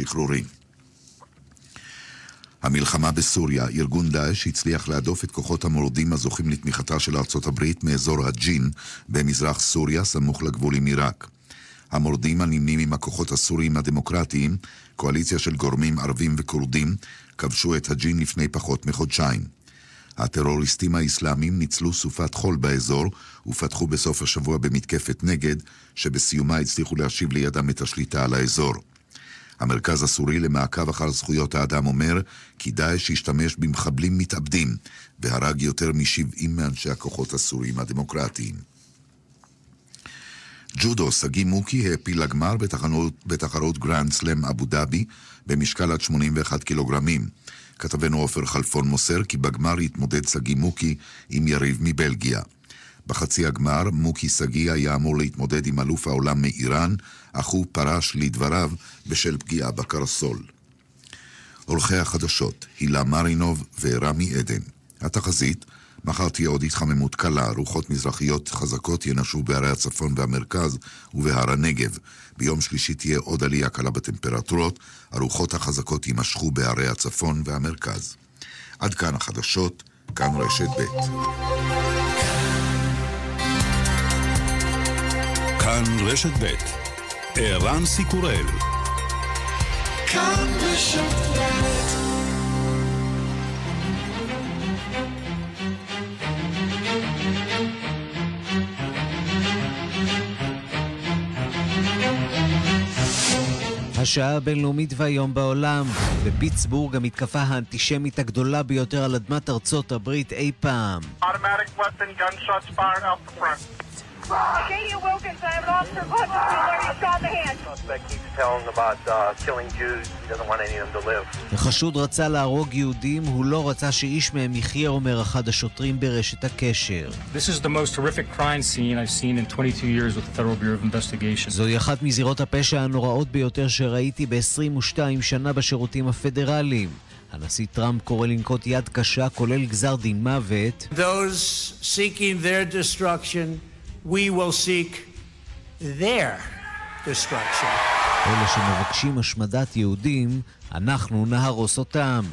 שחרורים. המלחמה בסוריה, ארגון דאעש הצליח להדוף את כוחות המורדים הזוכים לתמיכתה של ארצות הברית מאזור הג'ין במזרח סוריה, סמוך לגבול עם עיראק. המורדים הנמנים עם הכוחות הסוריים הדמוקרטיים, קואליציה של גורמים ערבים וכורדים, כבשו את הג'ין לפני פחות מחודשיים. הטרוריסטים האסלאמים ניצלו סופת חול באזור ופתחו בסוף השבוע במתקפת נגד, שבסיומה הצליחו להשיב לידם את השליטה על האזור. המרכז הסורי למעקב אחר זכויות האדם אומר כי דאעש השתמש במחבלים מתאבדים והרג יותר מ-70 מאנשי הכוחות הסוריים הדמוקרטיים. ג'ודו, סגי מוקי העפיל לגמר בתחרות, בתחרות גרנד סלאם אבו דאבי במשקל עד 81 קילוגרמים. כתבנו עופר חלפון מוסר כי בגמר התמודד סגי מוקי עם יריב מבלגיה. בחצי הגמר, מוקי שגיא היה אמור להתמודד עם אלוף העולם מאיראן, אך הוא פרש לדבריו בשל פגיעה בקרסול. עורכי החדשות, הילה מרינוב ורמי עדן. התחזית, מחר תהיה עוד התחממות קלה, רוחות מזרחיות חזקות ינשו בערי הצפון והמרכז ובהר הנגב. ביום שלישי תהיה עוד עלייה קלה בטמפרטורות, הרוחות החזקות יימשכו בערי הצפון והמרכז. עד כאן החדשות, כאן רשת ב'. כאן רשת ב' ערן סיקורל כאן רשת ב' השעה הבינלאומית והיום בעולם. בפיטסבורג המתקפה האנטישמית הגדולה ביותר על אדמת ארצות הברית אי פעם. Arcadia Wilkins, I have an officer Button he's shot in the hand. Suspect keeps telling about uh, killing Jews. He doesn't want any of them to live. החשוד רצה להרוג יהודים, הוא לא רצה שאיש מהם יחיה, אומר אחד השוטרים ברשת הקשר. This is the most horrific crime scene I've seen in 22 years with the Federal Bureau of Investigation. זוהי אחת מזירות הפשע הנוראות ביותר שראיתי ב-22 שנה בשירותים הפדרליים. הנשיא טראמפ קורא לנקוט יד קשה, כולל גזר דין מוות. Those seeking their destruction we will seek their destruction. אלה שמבקשים השמדת יהודים, אנחנו נהרוס אותם.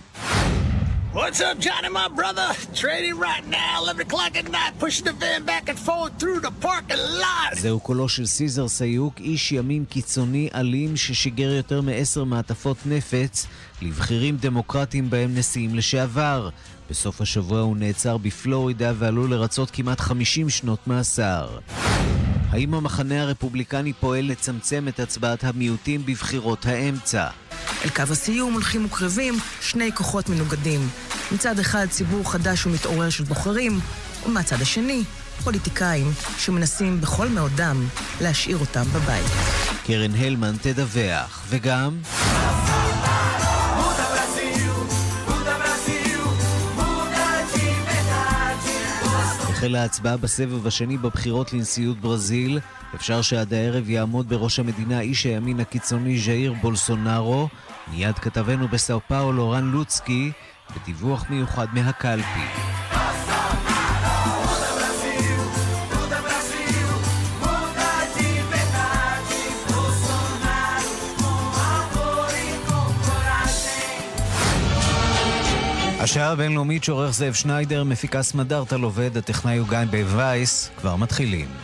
What's up, Johnny, my brother? Trading right now, 11 o'clock at night, pushing the van back and forth through the parking lot. זהו קולו של סיזר סיוק, איש ימין קיצוני אלים ששיגר יותר מעשר מעטפות נפץ לבכירים דמוקרטיים בהם נשיאים לשעבר. בסוף השבוע הוא נעצר בפלורידה ועלול לרצות כמעט 50 שנות מאסר. האם המחנה הרפובליקני פועל לצמצם את הצבעת המיעוטים בבחירות האמצע? אל קו הסיום הולכים וקרבים שני כוחות מנוגדים. מצד אחד ציבור חדש ומתעורר של בוחרים, ומהצד השני פוליטיקאים שמנסים בכל מאודם להשאיר אותם בבית. קרן הלמן תדווח, וגם... החלה ההצבעה בסבב השני בבחירות לנשיאות ברזיל. אפשר שעד הערב יעמוד בראש המדינה איש הימין הקיצוני ז'איר בולסונארו. מיד כתבנו בסאו פאולו רן לוצקי, בדיווח מיוחד מהקלפי. השעה הבינלאומית שעורך זאב שניידר, מפיקה סמדארטה לובד, הטכנאי הוא גיא בייס, כבר מתחילים.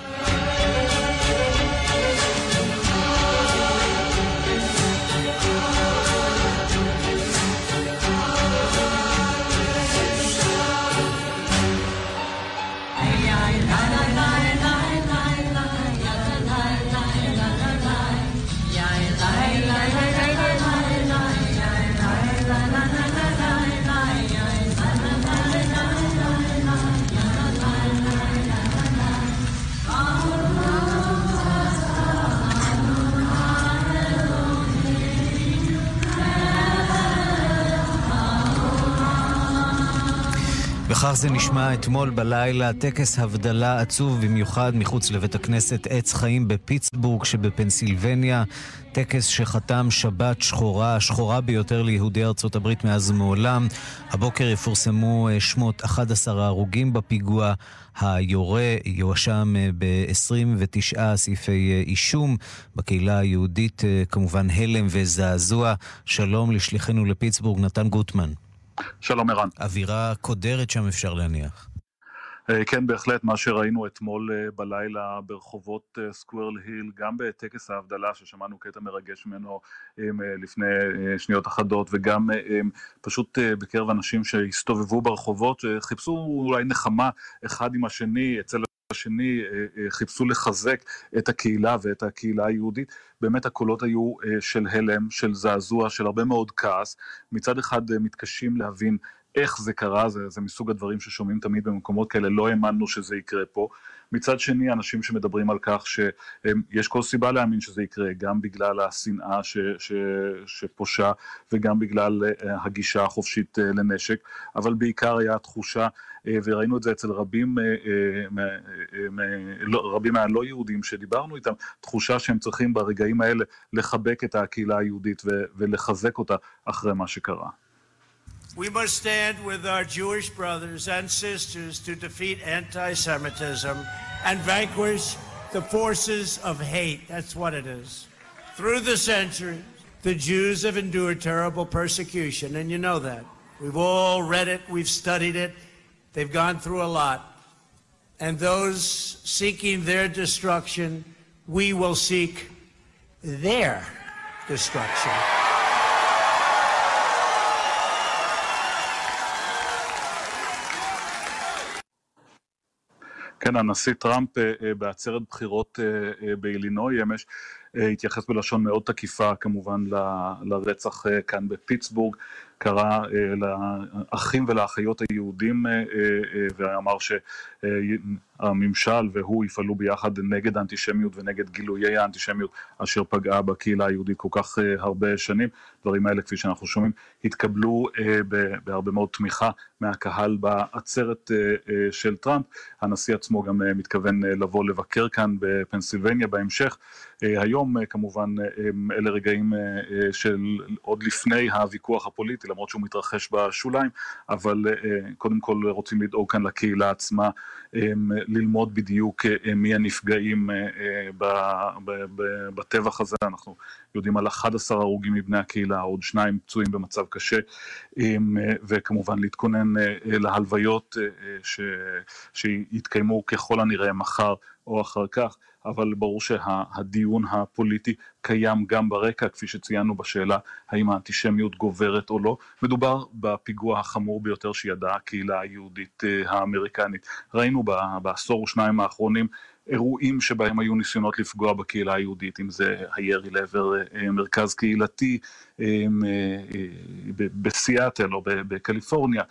אתמול בלילה, טקס הבדלה עצוב במיוחד מחוץ לבית הכנסת עץ חיים בפיטסבורג שבפנסילבניה. טקס שחתם שבת שחורה, השחורה ביותר ליהודי ארצות הברית מאז ומעולם. הבוקר יפורסמו אה, שמות 11 ההרוגים בפיגוע. היורה יואשם אה, ב-29 סעיפי אה, אישום. בקהילה היהודית כמובן הלם וזעזוע. שלום לשליחנו לפיטסבורג, נתן גוטמן. שלום ערן. אווירה קודרת שם אפשר להניח. אה, כן, בהחלט, מה שראינו אתמול אה, בלילה ברחובות אה, סקוורל היל, גם בטקס ההבדלה ששמענו קטע מרגש ממנו לפני שניות אחדות, וגם פשוט בקרב אנשים שהסתובבו ברחובות, שחיפשו אולי נחמה אחד עם השני, אצל השני חיפשו לחזק את הקהילה ואת הקהילה היהודית, באמת הקולות היו של הלם, של זעזוע, של הרבה מאוד כעס. מצד אחד מתקשים להבין איך זה קרה, זה, זה מסוג הדברים ששומעים תמיד במקומות כאלה, לא האמנו שזה יקרה פה. מצד שני, אנשים שמדברים על כך שיש כל סיבה להאמין שזה יקרה, גם בגלל השנאה ש, ש, שפושה וגם בגלל אה, הגישה החופשית אה, לנשק, אבל בעיקר היה התחושה, אה, וראינו את זה אצל רבים, לא, רבים מהלא יהודים שדיברנו איתם, תחושה שהם צריכים ברגעים האלה לחבק את הקהילה היהודית ולחזק אותה אחרי מה שקרה. We must stand with our Jewish brothers and sisters to defeat anti Semitism and vanquish the forces of hate. That's what it is. Through the centuries, the Jews have endured terrible persecution, and you know that. We've all read it, we've studied it, they've gone through a lot. And those seeking their destruction, we will seek their destruction. כן, הנשיא טראמפ אה, אה, בעצרת בחירות אה, באילינוי אמש התייחס בלשון מאוד תקיפה כמובן לרצח כאן בפיטסבורג, קרא לאחים ולאחיות היהודים ואמר שהממשל והוא יפעלו ביחד נגד האנטישמיות ונגד גילויי האנטישמיות אשר פגעה בקהילה היהודית כל כך הרבה שנים. הדברים האלה, כפי שאנחנו שומעים, התקבלו בהרבה מאוד תמיכה מהקהל בעצרת של טראמפ. הנשיא עצמו גם מתכוון לבוא לבקר כאן בפנסילבניה בהמשך. היום כמובן אלה רגעים של עוד לפני הוויכוח הפוליטי, למרות שהוא מתרחש בשוליים, אבל קודם כל רוצים לדאוג כאן לקהילה עצמה, ללמוד בדיוק מי הנפגעים בטבח הזה. אנחנו יודעים על 11 הרוגים מבני הקהילה, עוד שניים פצועים במצב קשה, וכמובן להתכונן להלוויות שיתקיימו ככל הנראה מחר או אחר כך. אבל ברור שהדיון הפוליטי קיים גם ברקע, כפי שציינו בשאלה האם האנטישמיות גוברת או לא. מדובר בפיגוע החמור ביותר שידעה הקהילה היהודית אה, האמריקנית. ראינו בעשור או שניים האחרונים אירועים שבהם היו ניסיונות לפגוע בקהילה היהודית, אם זה הירי לעבר אה, מרכז קהילתי אה, בסיאטל או בקליפורניה,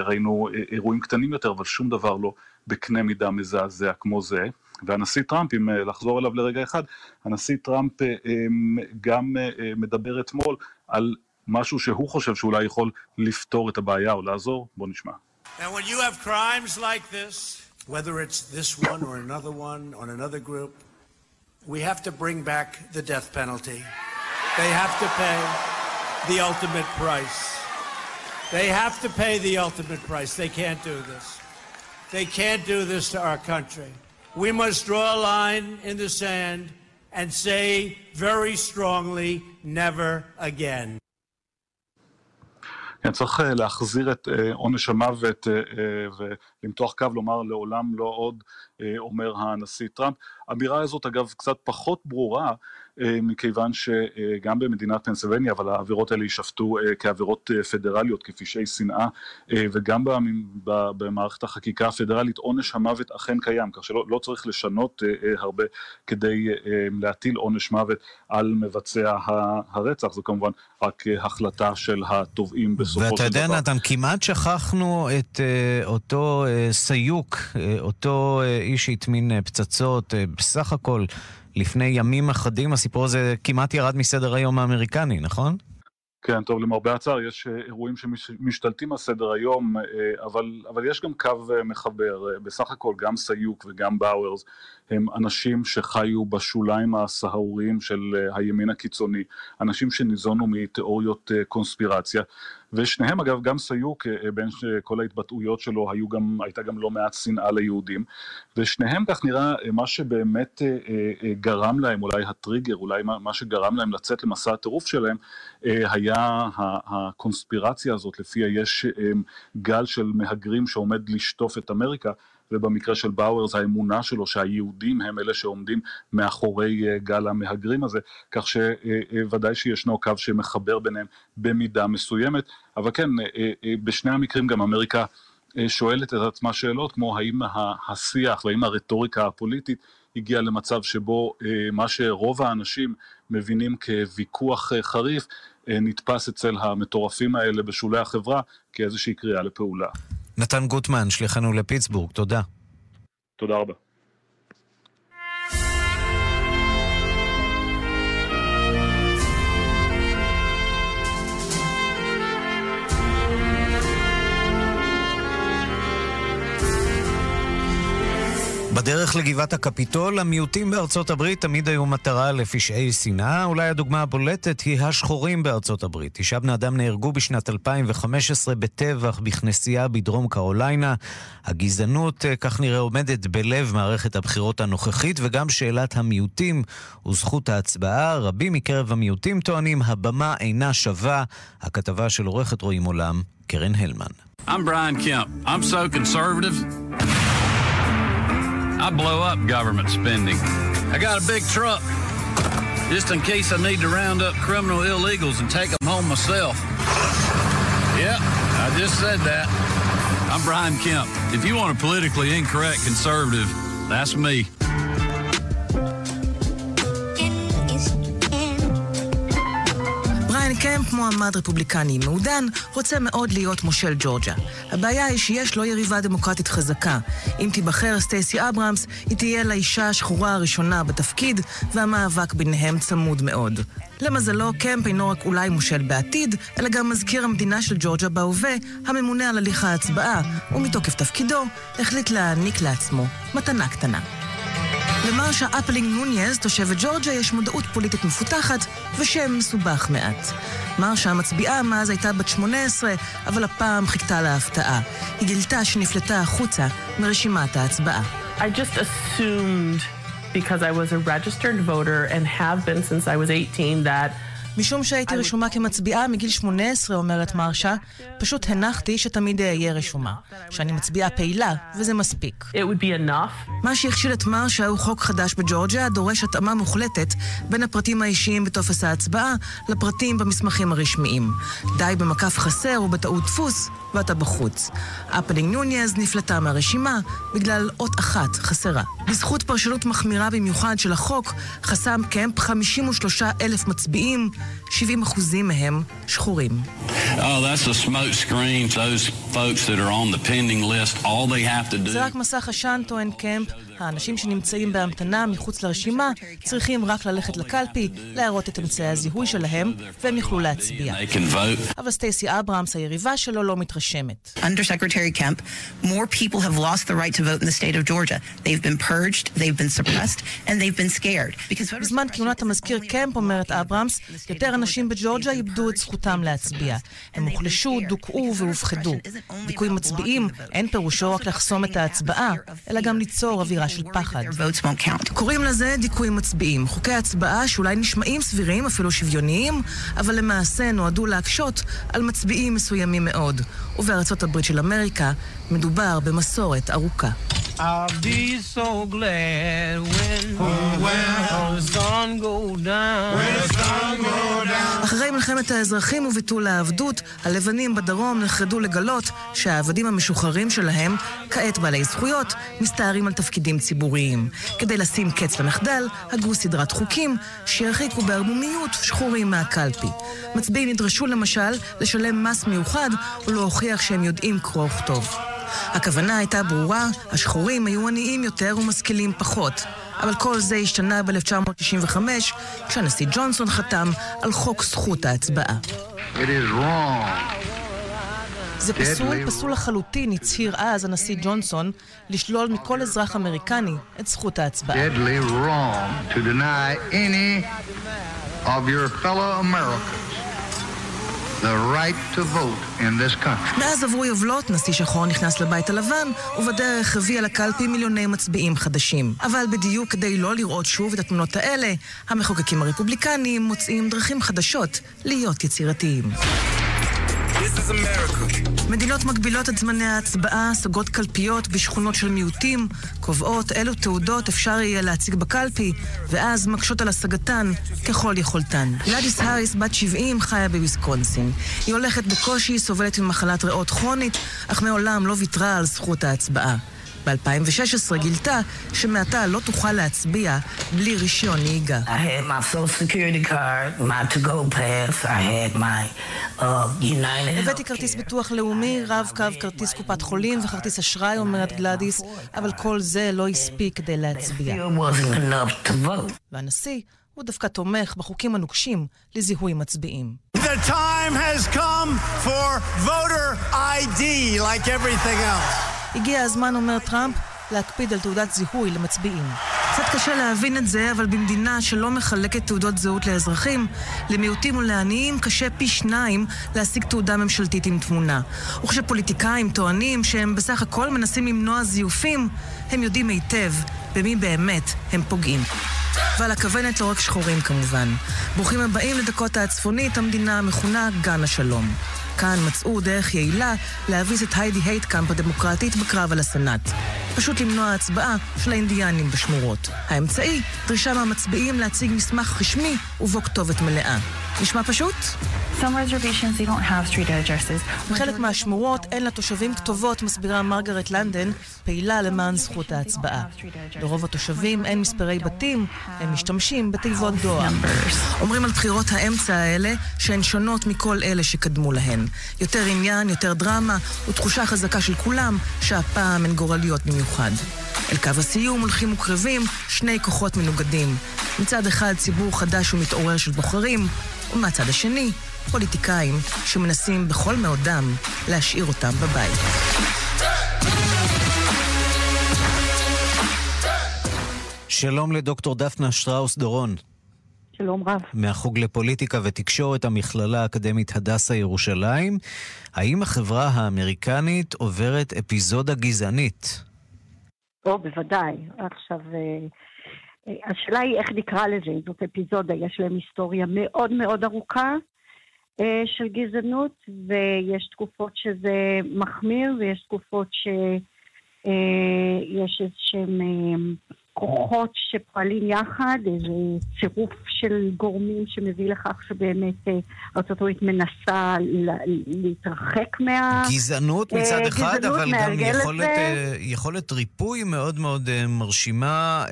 ראינו אירועים קטנים יותר, אבל שום דבר לא בקנה מידה מזעזע כמו זה. והנשיא טראמפ, אם אה, לחזור אליו לרגע אחד, הנשיא טראמפ אה, אמ, גם אה, מדבר אתמול על משהו שהוא חושב שאולי יכול לפתור את הבעיה או לעזור, בוא נשמע. When you have crimes like this, whether it's this one or another one on another group, we have to bring back the death penalty. They have to pay the ultimate price. They have to pay the ultimate price. They can't do this. They can't do this to our country. we must draw a line in the sand and say very strongly, never again. כן, צריך אה, להחזיר את אה, עונש המוות אה, ולמתוח קו, לומר לעולם לא עוד, אומר הנשיא טראמפ. האמירה הזאת, אגב, קצת פחות ברורה, אה, מכיוון שגם במדינת פנסילבניה, אבל העבירות האלה יישפטו אה, כעבירות אה, פדרליות, כפשעי שנאה, וגם במערכת החקיקה הפדרלית עונש המוות אכן קיים, כך שלא לא צריך לשנות הרבה כדי להטיל עונש מוות על מבצע הרצח, זו כמובן רק החלטה של התובעים בסופו של דבר. ואתה יודע, נתן, כמעט שכחנו את אותו סיוק, אותו איש שהטמין פצצות, בסך הכל לפני ימים אחדים הסיפור הזה כמעט ירד מסדר היום האמריקני, נכון? כן, טוב, למרבה הצער, יש אה, אירועים שמשתלטים על סדר היום, אה, אבל, אבל יש גם קו אה, מחבר. בסך הכל, גם סיוק וגם באוורס הם אנשים שחיו בשוליים הסהרוריים של הימין הקיצוני, אנשים שניזונו מתיאוריות קונספירציה. ושניהם אגב, גם סיוק, אה, אה, בין כל ההתבטאויות שלו, היו גם, הייתה גם לא מעט שנאה ליהודים, ושניהם כך נראה, אה, מה שבאמת גרם להם, אולי הטריגר, אולי מה שגרם להם לצאת למסע הטירוף שלהם, היה הקונספירציה הזאת, לפיה יש גל של מהגרים שעומד לשטוף את אמריקה, ובמקרה של באוארס האמונה שלו שהיהודים הם אלה שעומדים מאחורי אה, גל המהגרים הזה, כך שוודאי שישנו קו שמחבר ביניהם במידה מסוימת, אבל כן, אה, אה, בשני המקרים גם אמריקה שואלת את עצמה שאלות כמו האם השיח והאם הרטוריקה הפוליטית הגיעה למצב שבו מה שרוב האנשים מבינים כוויכוח חריף, נתפס אצל המטורפים האלה בשולי החברה כאיזושהי קריאה לפעולה. נתן גוטמן, שליחנו לפיטסבורג, תודה. תודה רבה. בדרך לגבעת הקפיטול, המיעוטים בארצות הברית תמיד היו מטרה לפשעי שנאה. אולי הדוגמה הבולטת היא השחורים בארצות הברית. תשעה בני אדם נהרגו בשנת 2015 בטבח בכנסייה בדרום קרוליינה. הגזענות, אה, כך נראה, עומדת בלב מערכת הבחירות הנוכחית, וגם שאלת המיעוטים וזכות ההצבעה. רבים מקרב המיעוטים טוענים, הבמה אינה שווה. הכתבה של עורכת רואים עולם, קרן הלמן. I'm Brian Kemp. I'm so conservative. I blow up government spending. I got a big truck just in case I need to round up criminal illegals and take them home myself. Yep, I just said that. I'm Brian Kemp. If you want a politically incorrect conservative, that's me. קמפ, מועמד רפובליקני מעודן, רוצה מאוד להיות מושל ג'ורג'ה. הבעיה היא שיש לו יריבה דמוקרטית חזקה. אם תיבחר סטייסי אברהמס, היא תהיה לאישה השחורה הראשונה בתפקיד, והמאבק ביניהם צמוד מאוד. למזלו, קמפ אינו רק אולי מושל בעתיד, אלא גם מזכיר המדינה של ג'ורג'ה בהווה, הממונה על הליך ההצבעה, ומתוקף תפקידו, החליט להעניק לעצמו מתנה קטנה. למרשה אפלינג נוניאז, תושבת ג'ורג'ה, יש מודעות פוליטית מפותחת ושם מסובך מעט. מרשה המצביעה מאז הייתה בת 18, אבל הפעם חיכתה להפתעה. היא גילתה שנפלטה החוצה מרשימת ההצבעה. I just assumed, because I was a registered voter and have been since I was 18, that משום שהייתי רשומה כמצביעה מגיל 18, אומרת מרשה, פשוט הנחתי שתמיד אהיה רשומה. שאני מצביעה פעילה, וזה מספיק. מה שהכשיל את מרשה הוא חוק חדש בג'ורג'יה, הדורש התאמה מוחלטת בין הפרטים האישיים בטופס ההצבעה לפרטים במסמכים הרשמיים. די במקף חסר או בטעות דפוס, ואתה בחוץ. אפלינג נוניאז נפלטה מהרשימה בגלל אות אחת חסרה. בזכות פרשנות מחמירה במיוחד של החוק, חסם קמפ 53 אלף מצביעים, 70 אחוזים מהם שחורים. זה רק מסך עשן, טוען קמפ. האנשים שנמצאים בהמתנה מחוץ לרשימה צריכים רק ללכת לקלפי, להראות את אמצעי הזיהוי שלהם, והם יוכלו להצביע. אבל סטייסי אברהמס, היריבה שלו, לא מתרשמת. Under Secretary Kemp, more people have lost the right to vote in the state of Georgia. They've been purged, they've been suppressed, and they've been scared. בזמן כהונת המזכיר קמפ, אומרת אברהמס, יותר אנשים בג'ורג'ה איבדו את זכותם להצביע. הם הוחלשו, דוכאו והופחדו. דיכוי מצביעים אין פירושו רק לחסום את ההצבעה, אלא גם ליצור אווירה של פחד. קוראים לזה דיכוי מצביעים. חוקי הצבעה שאולי נשמעים סבירים, אפילו שוויוניים, אבל למעשה נועדו להקשות על מצביעים מסוימים מאוד. ובארצות הברית של אמריקה מדובר במסורת ארוכה. I'll be so glad when, oh, when the sun go down. When the sun go down. אחרי מלחמת האזרחים וביטול העבדות, הלבנים בדרום נחרדו לגלות שהעבדים המשוחררים שלהם, כעת בעלי זכויות, מסתערים על תפקידים ציבוריים. כדי לשים קץ למחדל, הגו סדרת חוקים שירחיקו בערמומיות שחורים מהקלפי. מצביעים נדרשו למשל לשלם מס מיוחד ולהוכיח שהם יודעים קרוא וכתוב. הכוונה הייתה ברורה, השחורים היו עניים יותר ומשכילים פחות. אבל כל זה השתנה ב-1995, כשהנשיא ג'ונסון חתם על חוק זכות ההצבעה. זה פסול, פסול לחלוטין, הצהיר אז הנשיא ג'ונסון, לשלול מכל אזרח אמריקני את זכות ההצבעה. Deadly wrong to deny any of your fellow Americans the right to vote in this country. מאז עברו יובלות, נשיא שחור נכנס לבית הלבן, ובדרך הביא על הקלפי מיליוני מצביעים חדשים. אבל בדיוק כדי לא לראות שוב את התמונות האלה, המחוקקים הרפובליקניים מוצאים דרכים חדשות להיות יצירתיים. מדינות מגבילות את זמני ההצבעה, סוגרות קלפיות בשכונות של מיעוטים, קובעות אילו תעודות אפשר יהיה להציג בקלפי, ואז מקשות על השגתן ככל יכולתן. גלדיס האריס, בת 70, חיה בוויסקונסין. היא הולכת בקושי, סובלת ממחלת ריאות כרונית, אך מעולם לא ויתרה על זכות ההצבעה. ב-2016 גילתה שמעתה לא תוכל להצביע בלי רישיון נהיגה. Uh, הבאתי כרטיס ביטוח לאומי, רב-קו, כרטיס קופת חולים וכרטיס אשראי, אומרת גלדיס, אבל כל זה לא הספיק כדי להצביע. והנשיא הוא דווקא תומך בחוקים הנוקשים לזיהוי מצביעים. The time has come for voter ID, like everything else. הגיע הזמן, אומר טראמפ, להקפיד על תעודת זיהוי למצביעים. קצת קשה להבין את זה, אבל במדינה שלא מחלקת תעודות זהות לאזרחים, למיעוטים ולעניים קשה פי שניים להשיג תעודה ממשלתית עם תמונה. וכשפוליטיקאים טוענים שהם בסך הכל מנסים למנוע זיופים, הם יודעים היטב במי באמת הם פוגעים. ועל הכוונת לא רק שחורים כמובן. ברוכים הבאים לדקותה הצפונית, המדינה המכונה גן השלום. כאן מצאו דרך יעילה להביס את היידי הייטקאמפ הדמוקרטית בקרב על הסנאט. פשוט למנוע הצבעה של האינדיאנים בשמורות. האמצעי, דרישה מהמצביעים להציג מסמך רשמי ובו כתובת מלאה. נשמע פשוט? בחלק מהשמורות אין לתושבים כתובות, מסבירה מרגרט לנדן, פעילה למען זכות ההצבעה. לרוב התושבים אין מספרי בתים, הם משתמשים בתיבות דואר. אומרים על בחירות האמצע האלה שהן שונות מכל אלה שקדמו להן. יותר עניין, יותר דרמה, ותחושה חזקה של כולם שהפעם הן גורליות במיוחד. אל קו הסיום הולכים וקרבים שני כוחות מנוגדים. מצד אחד ציבור חדש ומתעורר של בוחרים, ומהצד השני, פוליטיקאים שמנסים בכל מאודם להשאיר אותם בבית. שלום לדוקטור דפנה שטראוס דורון. שלום רב. מהחוג לפוליטיקה ותקשורת, המכללה האקדמית הדסה ירושלים. האם החברה האמריקנית עוברת אפיזודה גזענית? או, בוודאי. עכשיו, אה, אה, השאלה היא איך נקרא לזה, אם זאת אפיזודה. יש להם היסטוריה מאוד מאוד ארוכה אה, של גזענות, ויש תקופות שזה מחמיר, ויש תקופות שיש איזה שהם... כוחות שפועלים יחד, איזה צירוף של גורמים שמביא לכך שבאמת אה, ארה"ב מנסה להתרחק מה... גזענות מצד אה, אחד, גזענות אבל גם יכולת, אה, יכולת ריפוי מאוד מאוד מרשימה,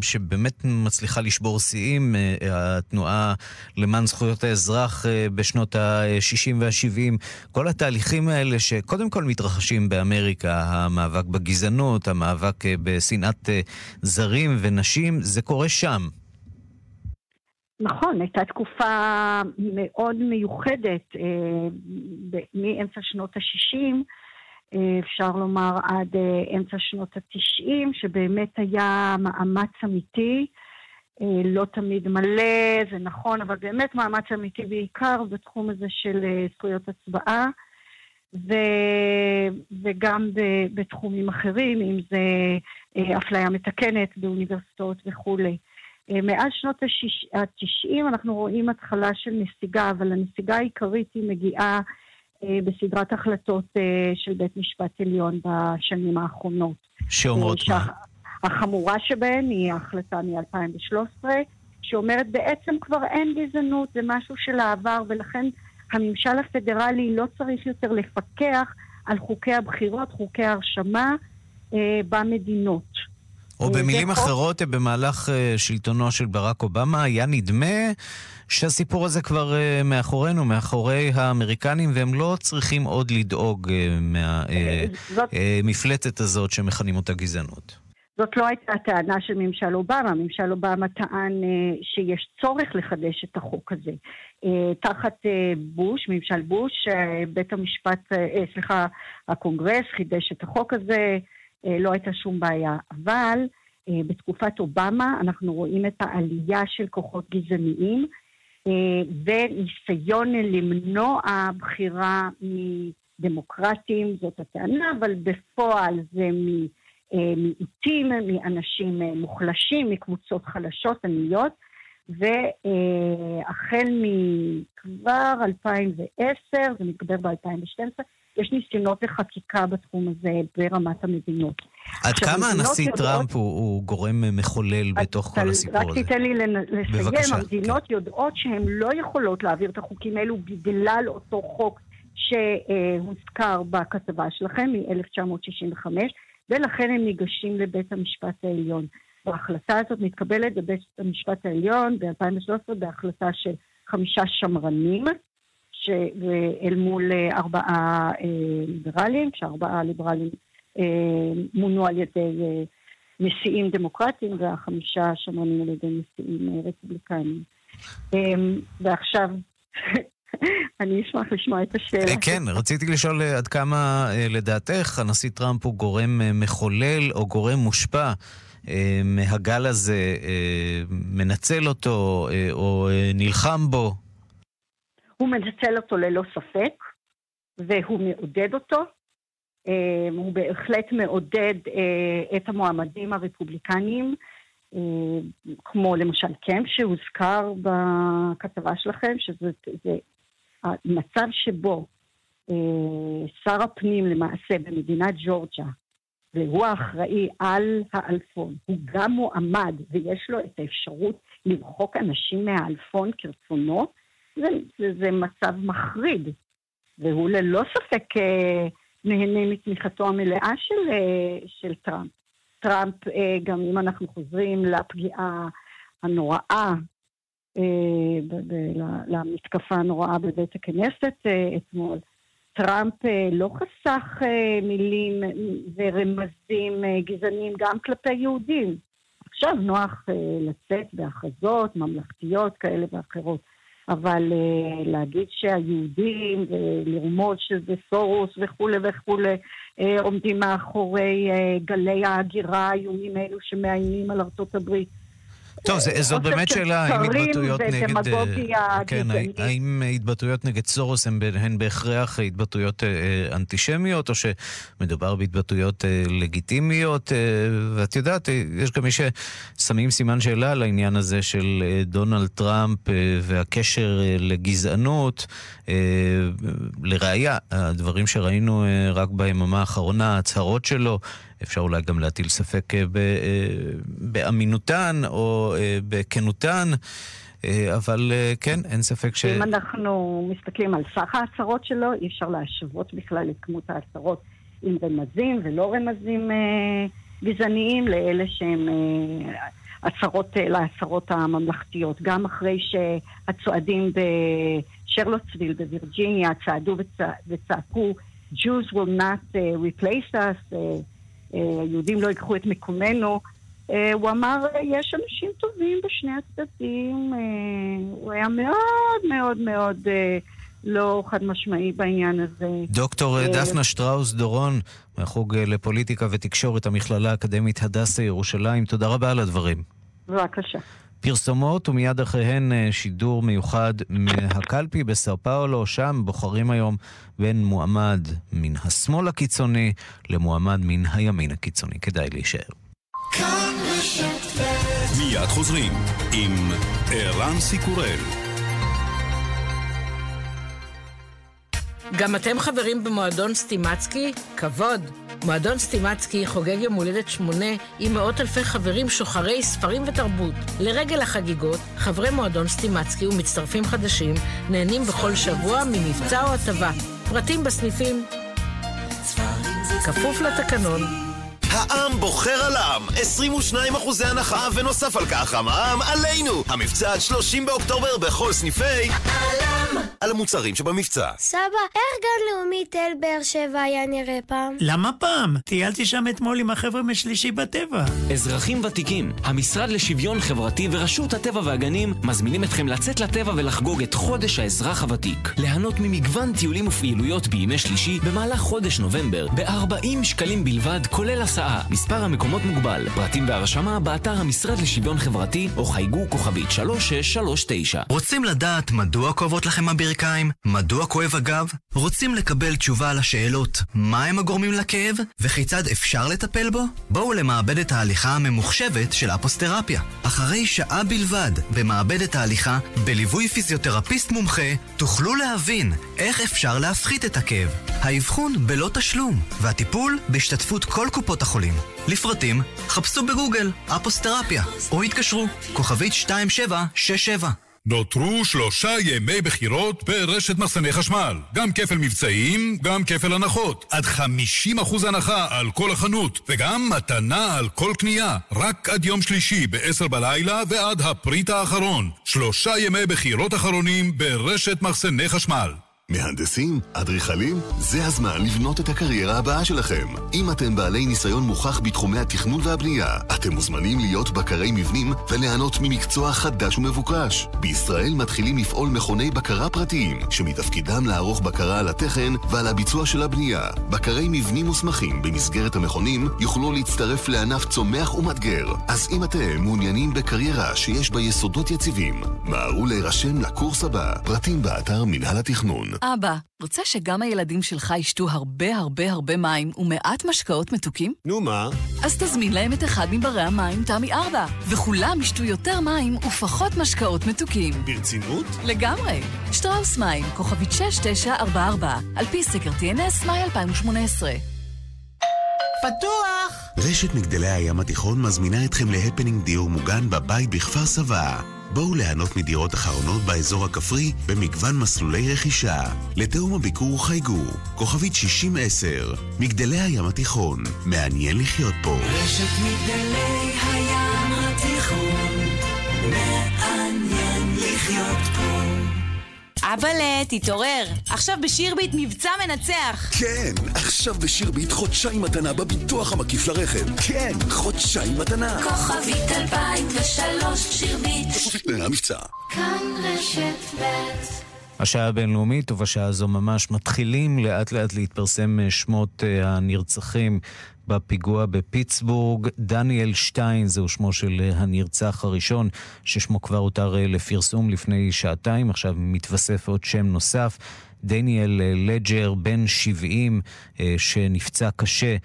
שבאמת מצליחה לשבור שיאים. התנועה למען זכויות האזרח בשנות ה-60 וה-70, כל התהליכים האלה שקודם כל מתרחשים באמריקה, המאבק בגזענות, המאבק בשנאת זרים ונשים, זה קורה שם. נכון, הייתה תקופה מאוד מיוחדת אה, מאמצע שנות ה-60, אה, אפשר לומר עד אה, אמצע שנות ה-90, שבאמת היה מאמץ אמיטי, אה, לא תמיד מלא, זה נכון, אבל באמת מאמץ אמיתי בעיקר בתחום הזה של זכויות הצבעה. ו, וגם ב, בתחומים אחרים, אם זה אה, אפליה מתקנת באוניברסיטאות וכולי. אה, מאז שנות ה-90 אנחנו רואים התחלה של נסיגה, אבל הנסיגה העיקרית היא מגיעה אה, בסדרת החלטות של בית משפט עליון בשנים האחרונות. שאומרות מה? החמורה שבהן היא ההחלטה מ-2013, שאומרת בעצם כבר אין גזענות, זה משהו של העבר, ולכן הממשל הפדרלי לא צריך יותר לפקח על חוקי הבחירות, חוקי ההרשמה אה, במדינות. או אה, במילים אחרות, חוק... במהלך אה, שלטונו של ברק אובמה היה נדמה שהסיפור הזה כבר אה, מאחורינו, מאחורי האמריקנים, והם לא צריכים עוד לדאוג מהמפלטת הזאת שמכנים אותה גזענות. זאת לא הייתה הטענה של ממשל אובמה, ממשל אובמה טען uh, שיש צורך לחדש את החוק הזה. Uh, תחת uh, בוש, ממשל בוש, uh, בית המשפט, uh, סליחה, הקונגרס חידש את החוק הזה, uh, לא הייתה שום בעיה. אבל uh, בתקופת אובמה אנחנו רואים את העלייה של כוחות גזעניים uh, וניסיון למנוע בחירה מדמוקרטים, זאת הטענה, אבל בפועל זה מ... אה, מיעוטים, מאנשים אה, מוחלשים, מקבוצות חלשות, עניות, והחל מכבר 2010, זה מתגבר ב-2012, יש ניסיונות לחקיקה בתחום הזה ברמת המדינות. עד כמה הנשיא יודעות... טראמפ הוא, הוא גורם מחולל בתוך כל הסיפור הזה? רק תיתן לי לסיים. בבקשה. המדינות כן. יודעות שהן לא יכולות להעביר את החוקים האלו בגלל אותו חוק שהוזכר בכתבה שלכם מ-1965. ולכן הם ניגשים לבית המשפט העליון. וההחלטה הזאת מתקבלת בבית המשפט העליון ב-2013 בהחלטה של חמישה שמרנים, ש... אל מול אה, ארבעה אה, ליברלים, כשארבעה ליברלים אה, מונו על ידי נשיאים דמוקרטיים והחמישה שמרנים על ידי נשיאים רפובליקנים. ועכשיו אני אשמח לשמוע את השאלה. אה, כן, רציתי לשאול אה, עד כמה אה, לדעתך הנשיא טראמפ הוא גורם מחולל או גורם מושפע מהגל הזה, מנצל אותו או נלחם בו? הוא מנצל אותו ללא ספק, והוא מעודד אותו. הוא בהחלט מעודד את המועמדים הרפובליקניים, כמו למשל קמפ שהוזכר בכתבה שלכם, שזה המצב שבו אה, שר הפנים למעשה במדינת ג'ורג'ה, והוא האחראי על האלפון, הוא גם מועמד ויש לו את האפשרות למחוק אנשים מהאלפון כרצונו, זה, זה, זה מצב מחריד. והוא ללא ספק אה, נהנה מתמיכתו המלאה של, אה, של טראמפ. טראמפ, אה, גם אם אנחנו חוזרים לפגיעה הנוראה אה, למתקפה הנוראה בבית הכנסת אה, אתמול. טראמפ אה, לא חסך מילים ורמזים גזעניים גם כלפי יהודים. עכשיו נוח לצאת בהכרזות ממלכתיות כאלה ואחרות, אבל להגיד שהיהודים ולרמוז שזה סורוס וכולי וכולי עומדים מאחורי גלי ההגירה האיומים האלו שמאיימים על ארצות הברית, טוב, זה, זאת באמת שאלה, האם התבטאויות נגד... כן, האם התבטאויות נגד סורוס הן, הן בהכרח התבטאויות אה, אנטישמיות, או שמדובר בהתבטאויות אה, לגיטימיות? אה, ואת יודעת, יש גם מי ששמים סימן שאלה על העניין הזה של דונלד טראמפ והקשר לגזענות. לראיה, הדברים שראינו רק ביממה האחרונה, ההצהרות שלו, אפשר אולי גם להטיל ספק אה, אה, באמינותן או אה, בכנותן. אבל כן, אין ספק ש... אם אנחנו מסתכלים על סך ההצהרות שלו, אי אפשר להשוות בכלל את כמות ההצהרות עם רמזים ולא רמזים אה, גזעניים לאלה שהם אה, הצהרות, להצהרות הממלכתיות. גם אחרי שהצועדים בשרלוטסוויל בווירג'יניה צעדו וצע, וצעקו Jews will not uh, replace us, uh, היהודים לא ייקחו את מקומנו. אה, הוא אמר, יש אנשים טובים בשני הצדדים. אה, הוא היה מאוד מאוד מאוד אה, לא חד משמעי בעניין הזה. דוקטור דפנה שטראוס דורון, מהחוג לפוליטיקה ותקשורת, המכללה האקדמית הדסה ירושלים, תודה רבה על הדברים. בבקשה. פרסומות ומיד אחריהן אה, שידור מיוחד מהקלפי בסאו פאולו, שם בוחרים היום בין מועמד מן השמאל הקיצוני למועמד מן הימין הקיצוני. כדאי להישאר. מיד חוזרים עם ערן סיקורל. גם אתם חברים במועדון סטימצקי? כבוד. מועדון סטימצקי חוגג יום הולדת שמונה עם מאות אלפי חברים שוחרי ספרים ותרבות. לרגל החגיגות, חברי מועדון סטימצקי ומצטרפים חדשים נהנים בכל שבוע ממבצע או הטבה. פרטים בסניפים. כפוף לתקנון. העם בוחר על העם, 22 אחוזי הנחה ונוסף על כך המע"מ עלינו! המבצע עד 30 באוקטובר בכל סניפי... העם על המוצרים שבמבצע. סבא, איך גן לאומי תל באר שבע היה נראה פעם? למה פעם? טיילתי שם אתמול עם החבר'ה משלישי בטבע. אזרחים ותיקים, המשרד לשוויון חברתי ורשות הטבע והגנים מזמינים אתכם לצאת לטבע ולחגוג את חודש האזרח הוותיק. ליהנות ממגוון טיולים ופעילויות בימי שלישי במהלך חודש נובמבר ב-40 שקלים בלבד, כולל הסעה. מספר המקומות מוגבל. פרטים והרשמה באתר המשרד לשוויון חברתי או חייגו כוכבית 3639. רוצים לדעת מדוע כואבות לכם הברכיים? מדוע כואב הגב? רוצים לקבל תשובה על השאלות מה הם הגורמים לכאב וכיצד אפשר לטפל בו? בואו למעבדת ההליכה הממוחשבת של אפוסטרפיה. אחרי שעה בלבד במעבדת ההליכה, בליווי פיזיותרפיסט מומחה, תוכלו להבין איך אפשר להפחית את הכאב. האבחון בלא תשלום, והטיפול בהשתתפות כל קופות החולים. לפרטים, חפשו בגוגל אפוסטרפיה, או התקשרו, כוכבית 2767. נותרו שלושה ימי בחירות ברשת מחסני חשמל. גם כפל מבצעים, גם כפל הנחות. עד 50% הנחה על כל החנות, וגם מתנה על כל קנייה. רק עד יום שלישי ב-10 בלילה ועד הפריט האחרון. שלושה ימי בחירות אחרונים ברשת מחסני חשמל. מהנדסים? אדריכלים? זה הזמן לבנות את הקריירה הבאה שלכם. אם אתם בעלי ניסיון מוכח בתחומי התכנון והבנייה, אתם מוזמנים להיות בקרי מבנים וליהנות ממקצוע חדש ומבוקש. בישראל מתחילים לפעול מכוני בקרה פרטיים, שמתפקידם לערוך בקרה על התכן ועל הביצוע של הבנייה. בקרי מבנים מוסמכים במסגרת המכונים יוכלו להצטרף לענף צומח ומאתגר. אז אם אתם מעוניינים בקריירה שיש בה יסודות יציבים, מהרו להירשם לקורס הבא. פרטים באתר מינהל התכנון. אבא, רוצה שגם הילדים שלך ישתו הרבה הרבה הרבה מים ומעט משקאות מתוקים? נו מה? אז תזמין להם את אחד מברי המים תמי 4, וכולם ישתו יותר מים ופחות משקאות מתוקים. ברצינות? לגמרי. שטראוס מים, כוכבית 6944, על פי סקר TNS, מאי 2018. פתוח! רשת מגדלי הים התיכון מזמינה אתכם להפנינג דיור מוגן בבית בכפר סבא. בואו ליהנות מדירות אחרונות באזור הכפרי במגוון מסלולי רכישה. לתאום הביקור חייגו, כוכבית 6010, מגדלי הים התיכון, מעניין לחיות פה. רשת מגדלי הים התיכון, מעניין לחיות פה. אבאלה, תתעורר. עכשיו בשירביט מבצע מנצח. כן, עכשיו בשירביט חודשיים מתנה בביטוח המקיף לרכב. כן, חודשיים מתנה. כוכבית 2003 שירביט. המבצע. כאן רשת ב' השעה הבינלאומית, ובשעה הזו ממש מתחילים לאט לאט להתפרסם שמות הנרצחים בפיגוע בפיטסבורג. דניאל שטיין זהו שמו של הנרצח הראשון, ששמו כבר הותר לפרסום לפני שעתיים, עכשיו מתווסף עוד שם נוסף. דניאל לג'ר, בן 70, שנפצע קשה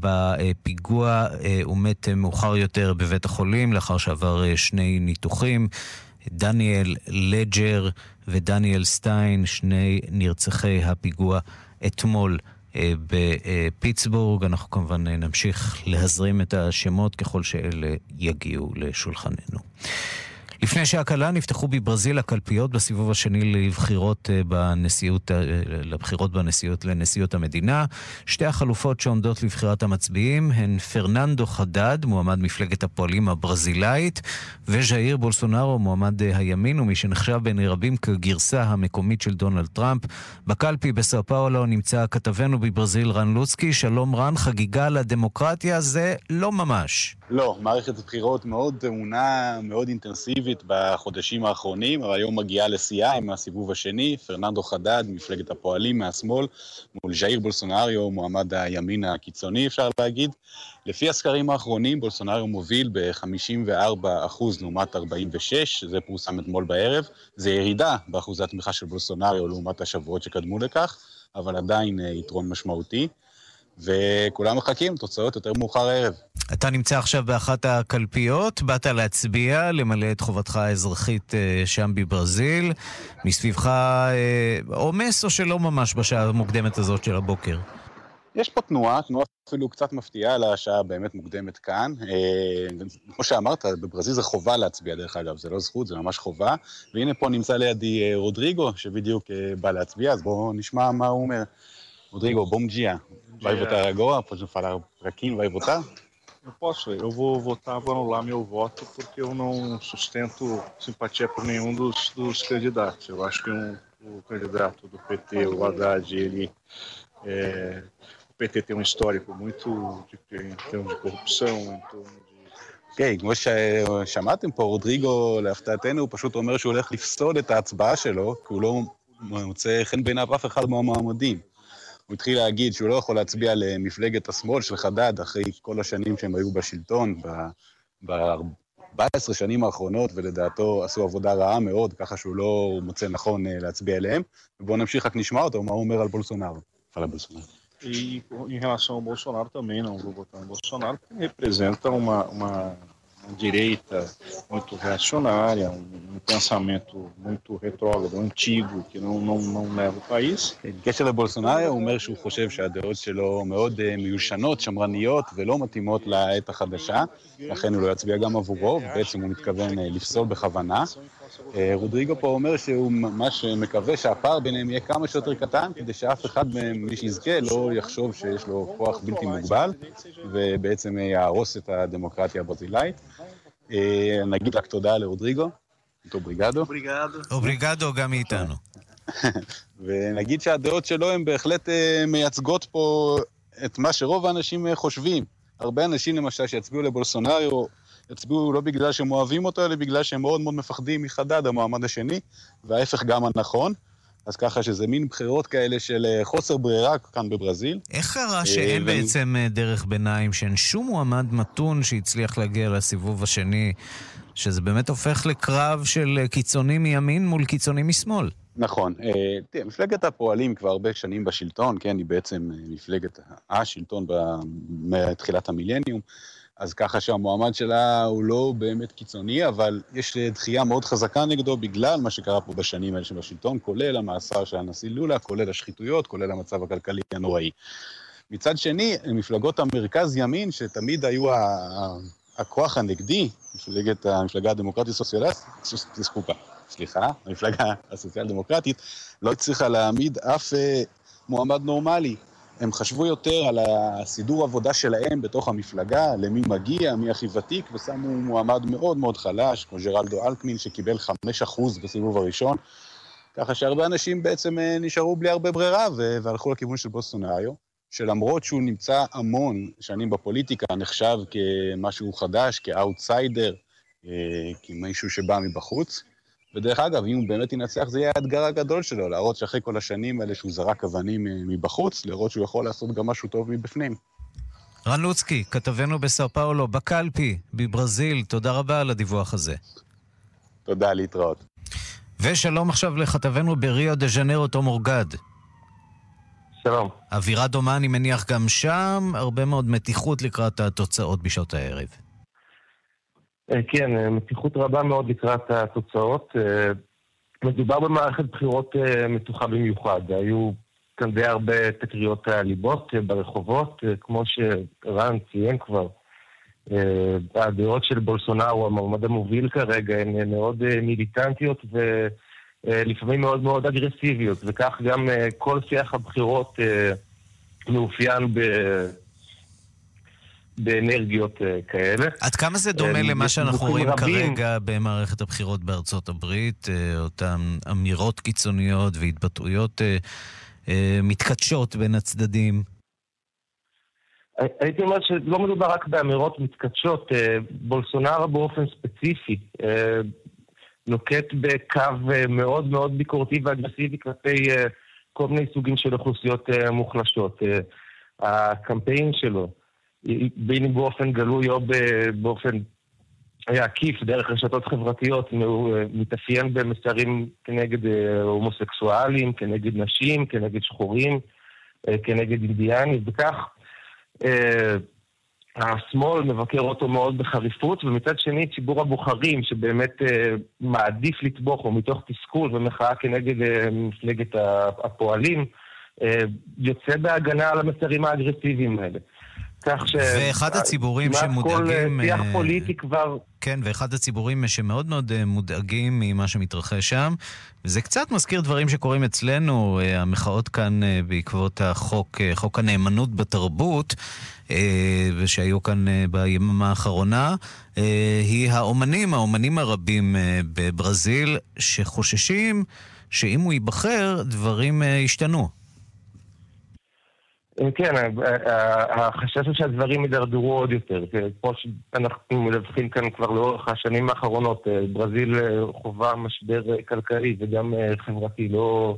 בפיגוע, הוא מת מאוחר יותר בבית החולים לאחר שעבר שני ניתוחים. דניאל לג'ר ודניאל סטיין, שני נרצחי הפיגוע אתמול בפיטסבורג. אנחנו כמובן נמשיך להזרים את השמות ככל שאלה יגיעו לשולחננו. לפני שעה קלה נפתחו בברזיל הקלפיות בסיבוב השני לבחירות בנשיאות, לבחירות בנשיאות לנשיאות המדינה. שתי החלופות שעומדות לבחירת המצביעים הן פרננדו חדד, מועמד מפלגת הפועלים הברזילאית, וז'איר בולסונארו, מועמד הימין, ומי שנחשב בעיני רבים כגרסה המקומית של דונלד טראמפ. בקלפי בסאו פאולו נמצא כתבנו בברזיל רן לוצקי. שלום רן, חגיגה לדמוקרטיה זה לא ממש. לא, מערכת בחירות מאוד טעונה, מאוד אינטנסיבית בחודשים האחרונים, אבל היום מגיעה לשיאה עם הסיבוב השני, פרננדו חדד, מפלגת הפועלים מהשמאל, מול ז'איר בולסונריו, מועמד הימין הקיצוני אפשר להגיד. לפי הסקרים האחרונים, בולסונריו מוביל ב-54% לעומת 46, זה פורסם אתמול בערב. זה ירידה באחוזי התמיכה של בולסונריו לעומת השבועות שקדמו לכך, אבל עדיין יתרון משמעותי. וכולם מחכים, תוצאות יותר מאוחר הערב. אתה נמצא עכשיו באחת הקלפיות, באת להצביע, למלא את חובתך האזרחית שם בברזיל. מסביבך עומס או שלא ממש בשעה המוקדמת הזאת של הבוקר? יש פה תנועה, תנועה אפילו קצת מפתיעה לשעה באמת מוקדמת כאן. כמו שאמרת, בברזיל זה חובה להצביע דרך אגב, זה לא זכות, זה ממש חובה. והנה פה נמצא לידי רודריגו, שבדיוק בא להצביע, אז bואו נשמע מה הוא אומר. Rodrigo, bom dia. Vai votar agora? Pode falar para quem vai votar? Eu posso, eu vou votar, vou anular meu voto porque eu não sustento simpatia por nenhum dos, dos candidatos. Eu acho que um, o candidato do PT, o Haddad, ele. É, o PT tem um histórico muito de, em termos de corrupção, em termos כן, כמו ששמעתם פה, רודריגו, להפתעתנו, הוא פשוט אומר שהוא הולך לפסול את ההצבעה שלו, כי הוא לא מוצא חן בעיניו אף אחד מהמועמדים. הוא התחיל להגיד שהוא לא יכול להצביע למפלגת השמאל של חדד אחרי כל השנים שהם היו בשלטון, ב-14 שנים האחרונות, ולדעתו עשו עבודה רעה מאוד, ככה שהוא לא מוצא נכון להצביע אליהם. ובואו נמשיך רק נשמע אותו, מה הוא אומר על בולסונארו. על בולסונארו. E em relação ao Bolsonaro também não vou votar no Bolsonaro, porque representa uma, uma direita muito reacionária, um, um, pensamento muito retrógrado, antigo, que não, não, não leva o país. בקשר לבולסונארו, הוא אומר שהוא חושב שהדעות שלו מאוד מיושנות, שמרניות ולא מתאימות לעת החדשה, לכן הוא לא יצביע גם עבורו, בעצם הוא מתכוון לפסול בכוונה. רודריגו פה אומר שהוא ממש מקווה שהפער ביניהם יהיה כמה שיותר קטן, כדי שאף אחד מהם, מי שיזכה, לא יחשוב שיש לו כוח בלתי מוגבל, ובעצם יהרוס את הדמוקרטיה הברזילאית. נגיד רק תודה לרודריגו, אובריגדו. אובריגדו. אובריגדו גם מאיתנו. ונגיד שהדעות שלו הן בהחלט מייצגות פה את מה שרוב האנשים חושבים. הרבה אנשים למשל שיצביעו לבולסונריו, יצביעו לא בגלל שהם אוהבים אותו, אלא בגלל שהם מאוד מאוד מפחדים מחדד, המועמד השני, וההפך גם הנכון. אז ככה שזה מין בחירות כאלה של חוסר ברירה כאן בברזיל. איך קרה שאין ו... בעצם דרך ביניים, שאין שום מועמד מתון שהצליח להגיע לסיבוב השני, שזה באמת הופך לקרב של קיצונים מימין מול קיצונים משמאל? נכון. תראה, מפלגת הפועלים כבר הרבה שנים בשלטון, כן, היא בעצם מפלגת השלטון מתחילת המילניום. אז ככה שהמועמד שלה הוא לא באמת קיצוני, אבל יש דחייה מאוד חזקה נגדו בגלל מה שקרה פה בשנים האלה שבשלטון, כולל המאסר של הנשיא לולה, כולל השחיתויות, כולל המצב הכלכלי הנוראי. מצד שני, מפלגות המרכז ימין, שתמיד היו הכוח הנגדי, מפלגת, המפלגה הדמוקרטית סוציאליסטית, סליחה, המפלגה הסוציאל דמוקרטית, לא הצליחה להעמיד אף מועמד נורמלי. הם חשבו יותר על הסידור עבודה שלהם בתוך המפלגה, למי מגיע, מי הכי ותיק, ושמו מועמד מאוד מאוד חלש, כמו ג'רלדו אלקמין, שקיבל 5% בסיבוב הראשון. ככה שהרבה אנשים בעצם נשארו בלי הרבה ברירה, והלכו לכיוון של בוסטונריו, שלמרות שהוא נמצא המון שנים בפוליטיקה, נחשב כמשהו חדש, כאוטסיידר, כמישהו שבא מבחוץ. ודרך אגב, אם הוא באמת ינצח, זה יהיה האתגר הגדול שלו, להראות שאחרי כל השנים האלה שהוא זרק אבנים מבחוץ, להראות שהוא יכול לעשות גם משהו טוב מבפנים. רן לוצקי, כתבנו בסאו פאולו, בקלפי, בברזיל, תודה רבה על הדיווח הזה. תודה, להתראות. ושלום עכשיו לכתבנו בריו דה ז'נרו, תום אורגד. שלום. אווירה דומה, אני מניח, גם שם, הרבה מאוד מתיחות לקראת התוצאות בשעות הערב. כן, מתיחות רבה מאוד לקראת התוצאות. מדובר במערכת בחירות מתוחה במיוחד. היו כאן די הרבה תקריות ליבות ברחובות, כמו שרן ציין כבר. הדעות של בולסונארו, המועמד המוביל כרגע, הן מאוד מיליטנטיות ולפעמים מאוד מאוד אגרסיביות, וכך גם כל שיח הבחירות מאופיין ב... באנרגיות כאלה. עד כמה זה דומה למה שאנחנו רואים רבים. כרגע במערכת הבחירות בארצות הברית, אותן אמירות קיצוניות והתבטאויות מתקדשות בין הצדדים? הייתי אומר שלא מדובר רק באמירות מתקדשות, בולסונארו באופן ספציפי נוקט בקו מאוד מאוד ביקורתי ואגרסיבי כלפי כל מיני סוגים של אוכלוסיות מוחלשות. הקמפיין שלו, בין אם באופן גלוי או באופן עקיף, דרך רשתות חברתיות, הוא מתאפיין במסרים כנגד הומוסקסואלים, כנגד נשים, כנגד שחורים, כנגד אינדיאנים, וכך השמאל מבקר אותו מאוד בחריפות, ומצד שני ציבור הבוחרים שבאמת מעדיף לתבוך, או מתוך תסכול ומחאה כנגד מפלגת הפועלים, יוצא בהגנה על המסרים האגרסיביים האלה. כך ש... ואחד הציבורים שמודאגים... כמעט כל שיח פוליטי כבר... כן, ואחד הציבורים שמאוד מאוד מודאגים ממה שמתרחש שם, וזה קצת מזכיר דברים שקורים אצלנו, המחאות כאן בעקבות החוק, חוק הנאמנות בתרבות, ושהיו כאן ביממה האחרונה, היא האומנים, האומנים הרבים בברזיל, שחוששים שאם הוא ייבחר, דברים אה, ישתנו. כן, החשש הוא שהדברים יידרדרו עוד יותר. כמו שאנחנו מדווחים כאן כבר לאורך השנים האחרונות, ברזיל חווה משבר כלכלי וגם חברתי לא,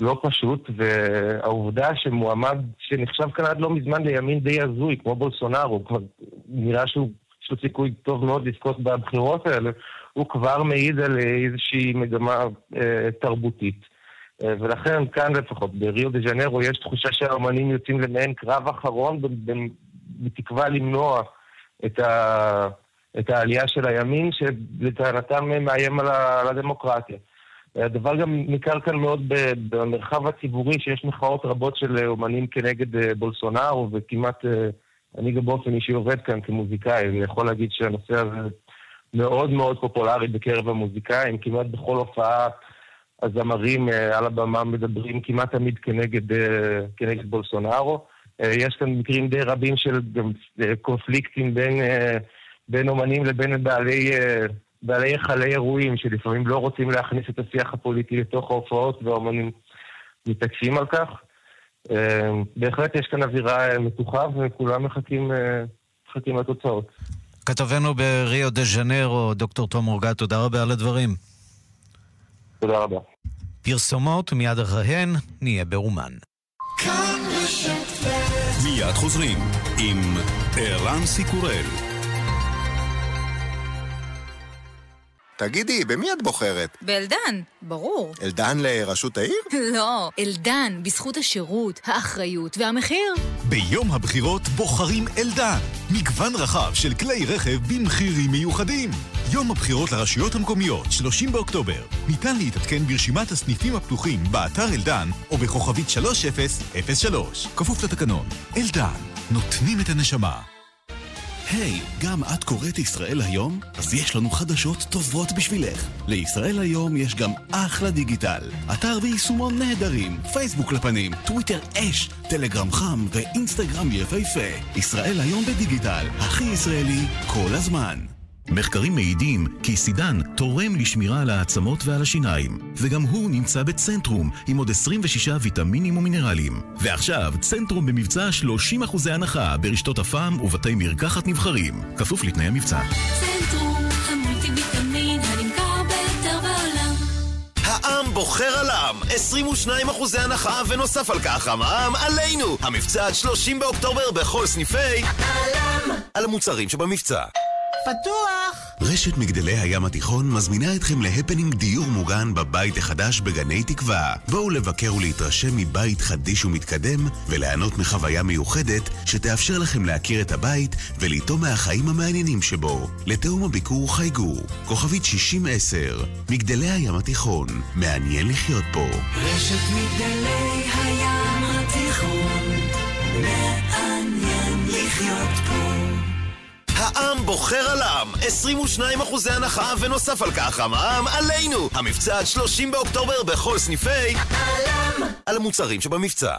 לא פשוט, והעובדה שמועמד שנחשב כאן עד לא מזמן לימין די הזוי, כמו בולסונארו, כבר נראה שהוא, יש לו סיכוי טוב מאוד לזכות בבחירות האלה, הוא כבר מעיד על איזושהי מגמה אה, תרבותית. אה, ולכן כאן לפחות, בריו דה ז'נרו, יש תחושה שהאמנים יוצאים למעין קרב אחרון בתקווה למנוע את, ה, את העלייה של הימין, שלטענתם מאיים על הדמוקרטיה. הדבר גם ניכר כאן מאוד במרחב הציבורי, שיש מחאות רבות של אומנים כנגד אה, בולסונארו, וכמעט, אה, אני גם באופן אישי עובד כאן כמוזיקאי, אני יכול להגיד שהנושא הזה מאוד מאוד פופולרי בקרב המוזיקאים, כמעט בכל הופעה הזמרים אה, על הבמה מדברים כמעט תמיד כנגד, כנגד בולסונארו. יש כאן מקרים די רבים של קונפליקטים בין, בין אומנים לבין בעלי בעלי היכלי אירועים שלפעמים לא רוצים להכניס את השיח הפוליטי לתוך ההופעות והאומנים מתעקשים על כך. אה, בהחלט יש כאן אווירה מתוחה וכולם מחכים, אה, מחכים לתוצאות. כתבנו בריו דה ז'נרו, דוקטור תום אורגה, תודה רבה על הדברים. תודה רבה. פרסומות, מיד אחריהן נהיה באומן. מיד חוזרים עם ערן סיקורל. תגידי, במי את בוחרת? באלדן, ברור. אלדן לראשות העיר? לא, אלדן, בזכות השירות, האחריות והמחיר. ביום הבחירות בוחרים אלדן. מגוון רחב של כלי רכב במחירים מיוחדים. יום הבחירות לרשויות המקומיות, 30 באוקטובר. ניתן להתעדכן ברשימת הסניפים הפתוחים באתר אלדן או בכוכבית 3003. כפוף לתקנון. אלדן, נותנים את הנשמה. היי, hey, גם את קוראת ישראל היום? אז יש לנו חדשות טובות בשבילך. לישראל היום יש גם אחלה דיגיטל. אתר ויישומון נהדרים, פייסבוק לפנים, טוויטר אש, טלגרם חם ואינסטגרם יפהפה. ישראל היום בדיגיטל, הכי ישראלי כל הזמן. מחקרים מעידים כי סידן תורם לשמירה על העצמות ועל השיניים, וגם הוא נמצא בצנטרום עם עוד 26 ויטמינים ומינרלים. ועכשיו, צנטרום במבצע 30% הנחה ברשתות הפעם ובתי מרקחת נבחרים, כפוף לתנאי המבצע. צנטרום, המולטי ויטמין הנמכר ביותר בעולם. העם בוחר על העם, 22 אחוזי הנחה ונוסף על כך המע"מ עלינו! המבצע עד 30 באוקטובר בכל סניפי העם על המוצרים שבמבצע פתוח! רשת מגדלי הים התיכון מזמינה אתכם להפנינג דיור מוגן בבית החדש בגני תקווה. בואו לבקר ולהתרשם מבית חדיש ומתקדם וליהנות מחוויה מיוחדת שתאפשר לכם להכיר את הבית ולטעום מהחיים המעניינים שבו. לתאום הביקור חייגו, כוכבית 6010, מגדלי הים התיכון, מעניין לחיות פה. רשת מגדלי הים התיכון, העם בוחר על העם, 22 אחוזי הנחה ונוסף על כך המע"מ עלינו! המבצע עד 30 באוקטובר בכל סניפי העם על המוצרים שבמבצע.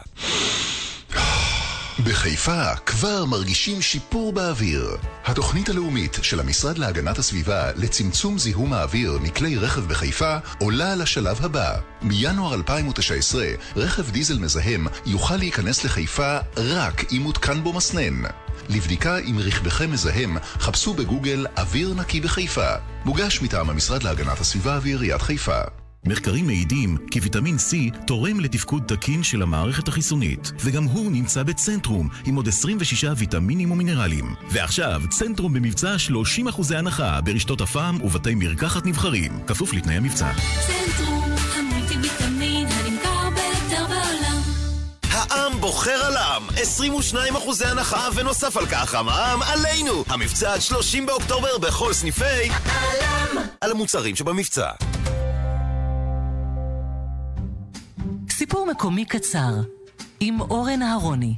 בחיפה כבר מרגישים שיפור באוויר. התוכנית הלאומית של המשרד להגנת הסביבה לצמצום זיהום האוויר מכלי רכב בחיפה עולה לשלב הבא. מינואר 2019, רכב דיזל מזהם יוכל להיכנס לחיפה רק אם מותקן בו מסנן. לבדיקה אם רכבכם מזהם, חפשו בגוגל אוויר נקי בחיפה. מוגש מטעם המשרד להגנת הסביבה ועיריית חיפה. מחקרים מעידים כי ויטמין C תורם לתפקוד תקין של המערכת החיסונית, וגם הוא נמצא בצנטרום עם עוד 26 ויטמינים ומינרלים. ועכשיו, צנטרום במבצע 30% הנחה ברשתות הפעם ובתי מרקחת נבחרים, כפוף לתנאי המבצע. צנטרום, העם בוחר על העם, 22 אחוזי הנחה ונוסף על כך המע"מ עלינו! המבצע עד 30 באוקטובר בכל סניפי העם על המוצרים שבמבצע. סיפור מקומי קצר עם אורן אהרוני.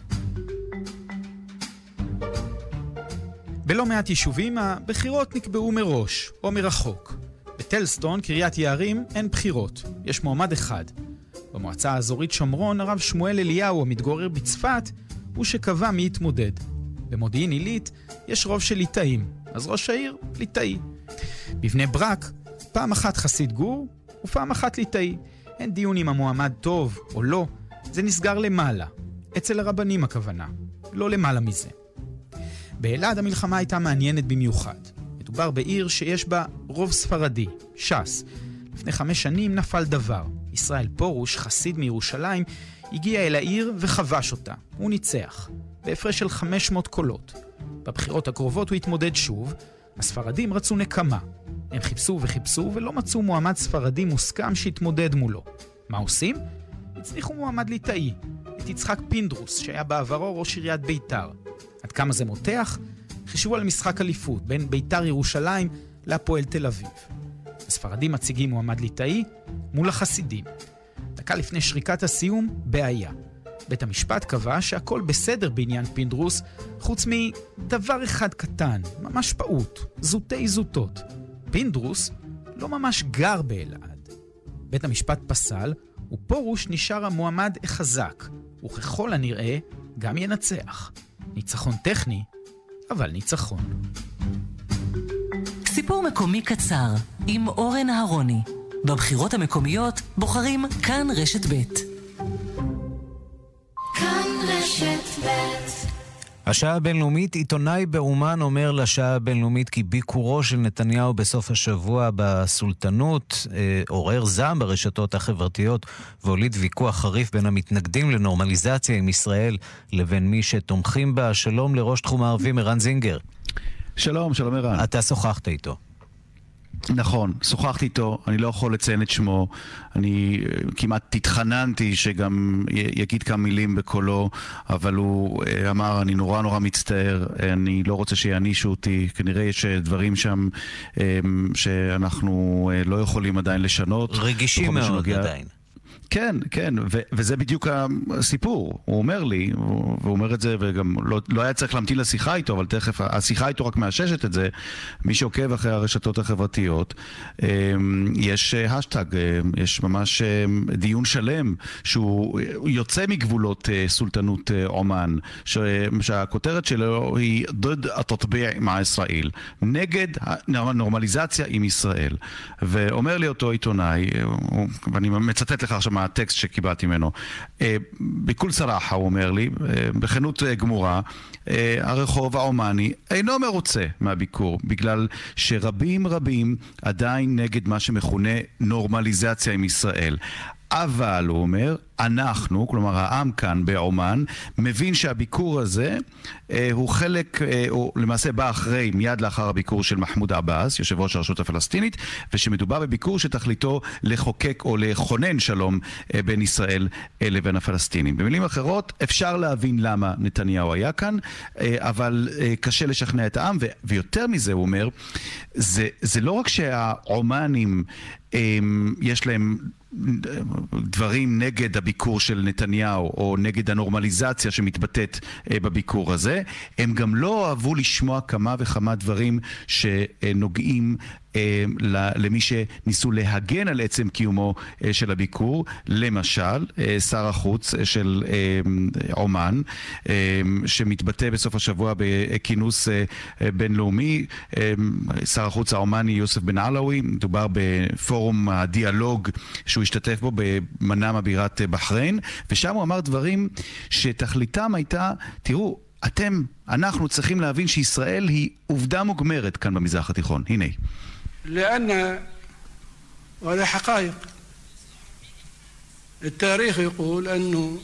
בלא מעט יישובים הבחירות נקבעו מראש או מרחוק. בטלסטון, קריית יערים, אין בחירות. יש מועמד אחד. במועצה האזורית שומרון, הרב שמואל אליהו, המתגורר בצפת, הוא שקבע מי יתמודד. במודיעין עילית יש רוב של ליטאים, אז ראש העיר ליטאי. בבני ברק, פעם אחת חסיד גור ופעם אחת ליטאי. אין דיון אם המועמד טוב או לא, זה נסגר למעלה. אצל הרבנים הכוונה, לא למעלה מזה. באלעד המלחמה הייתה מעניינת במיוחד. מדובר בעיר שיש בה רוב ספרדי, ש"ס. לפני חמש שנים נפל דבר. ישראל פרוש, חסיד מירושלים, הגיע אל העיר וכבש אותה. הוא ניצח, בהפרש של 500 קולות. בבחירות הקרובות הוא התמודד שוב, הספרדים רצו נקמה. הם חיפשו וחיפשו ולא מצאו מועמד ספרדי מוסכם שהתמודד מולו. מה עושים? הצליחו מועמד ליטאי, את יצחק פינדרוס, שהיה בעברו ראש עיריית ביתר. עד כמה זה מותח? חישבו על משחק אליפות בין ביתר ירושלים להפועל תל אביב. הספרדים מציגים מועמד ליטאי מול החסידים. דקה לפני שריקת הסיום, בעיה. בית המשפט קבע שהכל בסדר בעניין פינדרוס, חוץ מדבר אחד קטן, ממש פעוט, זוטי זוטות. פינדרוס לא ממש גר באלעד. בית המשפט פסל, ופורוש נשאר המועמד החזק, וככל הנראה גם ינצח. ניצחון טכני, אבל ניצחון. סיפור מקומי קצר עם אורן אהרוני. בבחירות המקומיות בוחרים כאן רשת ב'. כאן רשת ב' השעה הבינלאומית, עיתונאי באומן אומר לשעה הבינלאומית כי ביקורו של נתניהו בסוף השבוע בסולטנות אה, עורר זעם ברשתות החברתיות והוליד ויכוח חריף בין המתנגדים לנורמליזציה עם ישראל לבין מי שתומכים בה. שלום לראש תחום הערבים ערן זינגר. שלום, שלום ערן. אתה שוחחת איתו. נכון, שוחחתי איתו, אני לא יכול לציין את שמו, אני אה, כמעט התחננתי שגם יגיד כמה מילים בקולו, אבל הוא אה, אמר, אני נורא נורא מצטער, אני לא רוצה שיענישו אותי, כנראה יש אה, דברים שם שאנחנו לא יכולים עדיין לשנות. רגישים מאוד שנוגע- עדיין. כן, כן, ו- וזה בדיוק הסיפור. הוא אומר לי, הוא- והוא אומר את זה, וגם לא, לא היה צריך להמתין לשיחה איתו, אבל תכף, השיחה איתו רק מאששת את זה. מי שעוקב אחרי הרשתות החברתיות, אמ, יש אה, השטג, אה, יש ממש אה, דיון שלם שהוא יוצא מגבולות אה, סולטנות אה, עומאן, שהכותרת שלו היא דוד התטביע עם ישראל, נגד הנורמליזציה עם ישראל. ואומר לי אותו עיתונאי, אה, ואני מצטט לך עכשיו מהטקסט שקיבלתי ממנו, אה, בכל סרחה הוא אומר לי, אה, בכנות אה, גמורה, הרחוב העומאני אינו מרוצה מהביקור, בגלל שרבים רבים עדיין נגד מה שמכונה נורמליזציה עם ישראל. אבל, הוא אומר, אנחנו, כלומר העם כאן בעומאן, מבין שהביקור הזה אה, הוא חלק, אה, הוא למעשה בא אחרי, מיד לאחר הביקור של מחמוד עבאס, יושב ראש הרשות הפלסטינית, ושמדובר בביקור שתכליתו לחוקק או לכונן שלום אה, בין ישראל אה, לבין הפלסטינים. במילים אחרות, אפשר להבין למה נתניהו היה כאן, אה, אבל אה, קשה לשכנע את העם, ו- ויותר מזה, הוא אומר, זה, זה לא רק שהעומאנים, אה, יש להם דברים נגד הביקור של נתניהו או נגד הנורמליזציה שמתבטאת אה, בביקור הזה. הם גם לא אהבו לשמוע כמה וכמה דברים שנוגעים למי שניסו להגן על עצם קיומו אה, של הביקור. למשל, אה, שר החוץ אה, של אה, עומאן, אה, שמתבטא בסוף השבוע בכינוס אה, אה, בינלאומי. אה, שר החוץ העומאני יוסף בן עלאווי, מדובר בפורום הדיאלוג שהוא השתתף בו במנאמה בירת אה, בחריין, ושם הוא אמר דברים שתכליתם הייתה, תראו, אתם, אנחנו צריכים להבין שישראל היא עובדה מוגמרת כאן במזרח התיכון. הנה. لأن وهذا حقائق التاريخ يقول أنه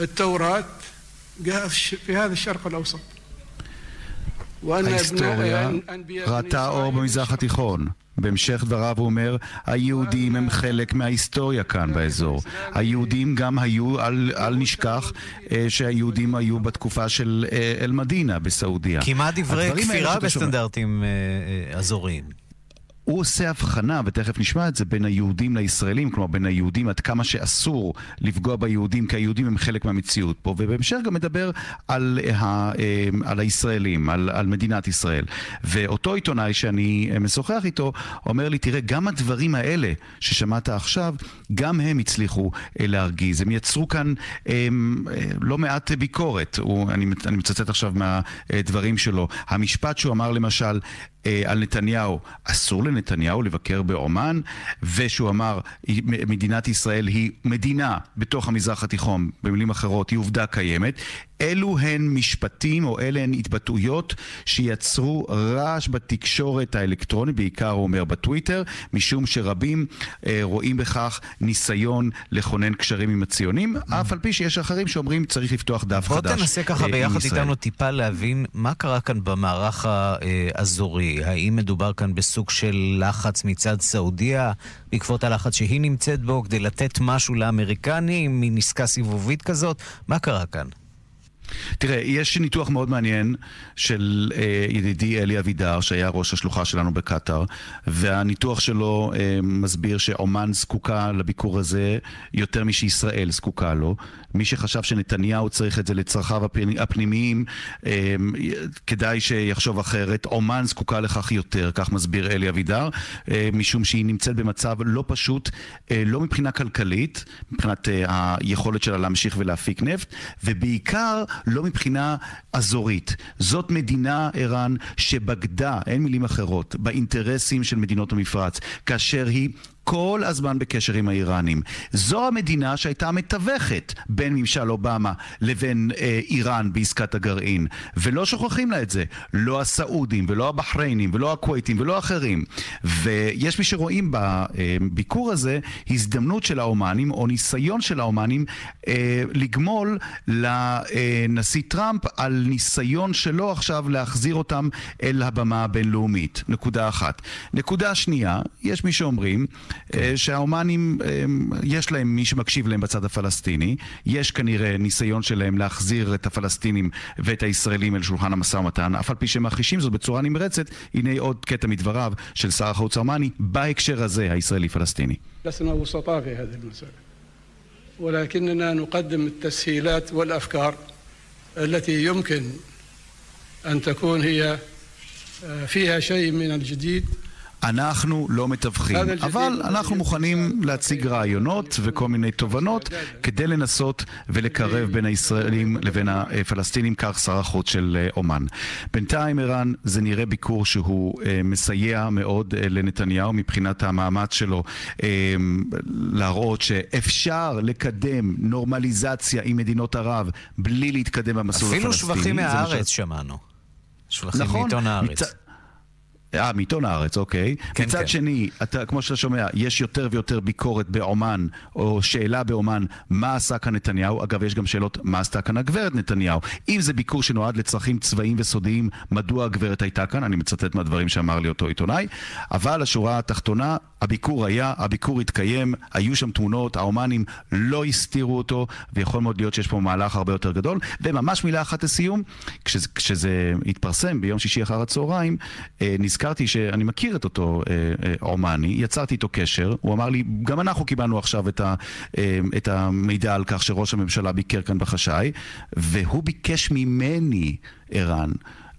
التوراة جاء في الش- في هذا الشرق الأوسط وأن ההיסטוריה أبناء أنبياء ראתה אור במזרח התיכון. בהמשך דבריו הוא אומר, היהודים הם חלק מההיסטוריה כאן באזור. היהודים גם היו, אל, אל נשכח, אה, שהיהודים היו בתקופה של אה, אל-מדינה בסעודיה. כמעט דברי כפירה בסטנדרטים אה, אזוריים. הוא עושה הבחנה, ותכף נשמע את זה, בין היהודים לישראלים, כלומר בין היהודים עד כמה שאסור לפגוע ביהודים, כי היהודים הם חלק מהמציאות פה, ובהמשך גם מדבר על, ה, אה, על הישראלים, על, על מדינת ישראל. ואותו עיתונאי שאני אה, משוחח איתו, אומר לי, תראה, גם הדברים האלה ששמעת עכשיו, גם הם הצליחו אה, להרגיז. הם יצרו כאן אה, אה, לא מעט ביקורת. הוא, אני, אני מצטט עכשיו מהדברים שלו. המשפט שהוא אמר למשל, אה, על נתניהו, אסור לנתניהו לבקר באומן, ושהוא אמר, מדינת ישראל היא מדינה בתוך המזרח התיכון, במילים אחרות, היא עובדה קיימת. אלו הן משפטים או אלה הן התבטאויות שיצרו רעש בתקשורת האלקטרונית, בעיקר הוא אומר בטוויטר, משום שרבים אה, רואים בכך ניסיון לכונן קשרים עם הציונים. אף על פי שיש אחרים שאומרים צריך לפתוח דף חדש בוא תנסה ככה אה, ביחד איתנו טיפה להבין מה קרה כאן במערך האזורי. האם מדובר כאן בסוג של לחץ מצד סעודיה, בעקבות הלחץ שהיא נמצאת בו, כדי לתת משהו לאמריקנים, מין עסקה סיבובית כזאת? מה קרה כאן? תראה, יש ניתוח מאוד מעניין של אה, ידידי אלי אבידר, שהיה ראש השלוחה שלנו בקטאר, והניתוח שלו אה, מסביר שעומאן זקוקה לביקור הזה יותר משישראל זקוקה לו. מי שחשב שנתניהו צריך את זה לצרכיו הפנימיים, אה, כדאי שיחשוב אחרת. עומאן זקוקה לכך יותר, כך מסביר אלי אבידר, אה, משום שהיא נמצאת במצב לא פשוט, אה, לא מבחינה כלכלית, מבחינת אה, היכולת שלה להמשיך ולהפיק נפט, ובעיקר לא מבחינה אזורית. זאת מדינה, ערן, שבגדה, אין מילים אחרות, באינטרסים של מדינות המפרץ, כאשר היא כל הזמן בקשר עם האיראנים. זו המדינה שהייתה מתווכת בין ממשל אובמה לבין אה, איראן בעסקת הגרעין. ולא שוכחים לה את זה. לא הסעודים, ולא הבחריינים, ולא הכווייתים, ולא אחרים. ויש מי שרואים בביקור הזה הזדמנות של האומנים, או ניסיון של האומנים, אה, לגמול לנשיא טראמפ על ניסיון שלו עכשיו להחזיר אותם אל הבמה הבינלאומית. נקודה אחת. נקודה שנייה, יש מי שאומרים כן. אה, שההומנים, אה, יש להם מי שמקשיב להם בצד הפלסטיני, יש כנראה ניסיון שלהם להחזיר את הפלסטינים ואת הישראלים אל שולחן המשא ומתן, אף על פי שהם מכחישים זאת בצורה נמרצת, הנה עוד קטע מדבריו של שר החוץ הרמני בהקשר הזה, הישראלי-פלסטיני. ولكننا نقدم التسهيلات والافكار التي يمكن ان تكون هي فيها شيء من الجديد אנחנו לא מתווכים, אבל אנחנו מוכנים להציג רעיונות וכל מיני תובנות כדי לנסות ולקרב בין הישראלים לבין הפלסטינים, כך שר החוץ של אה, אומן. בינתיים, ערן, זה נראה ביקור שהוא אה, מסייע מאוד אה, לנתניהו מבחינת המאמץ שלו להראות שאפשר לקדם נורמליזציה עם מדינות ערב בלי להתקדם במסלול הפלסטיני. אפילו שבחים מהארץ שמענו. שבחים נכון, מעיתון הארץ. מצ... אה, מעיתון הארץ, אוקיי. כן, מצד כן. שני, אתה, כמו שאתה שומע, יש יותר ויותר ביקורת באומן, או שאלה באומן, מה עשה כאן נתניהו? אגב, יש גם שאלות, מה עשתה כאן הגברת נתניהו? אם זה ביקור שנועד לצרכים צבאיים וסודיים, מדוע הגברת הייתה כאן? אני מצטט מהדברים שאמר לי אותו עיתונאי. אבל השורה התחתונה, הביקור היה, הביקור התקיים, היו שם תמונות, האומנים לא הסתירו אותו, ויכול מאוד להיות שיש פה מהלך הרבה יותר גדול. וממש מילה אחת לסיום, כשזה, כשזה התפרסם ביום שישי אחר הצהריים, אה, נזכרתי שאני מכיר את אותו אה, אה, אומני, יצרתי איתו קשר, הוא אמר לי, גם אנחנו קיבלנו עכשיו את, ה, אה, את המידע על כך שראש הממשלה ביקר כאן בחשאי, והוא ביקש ממני, ערן,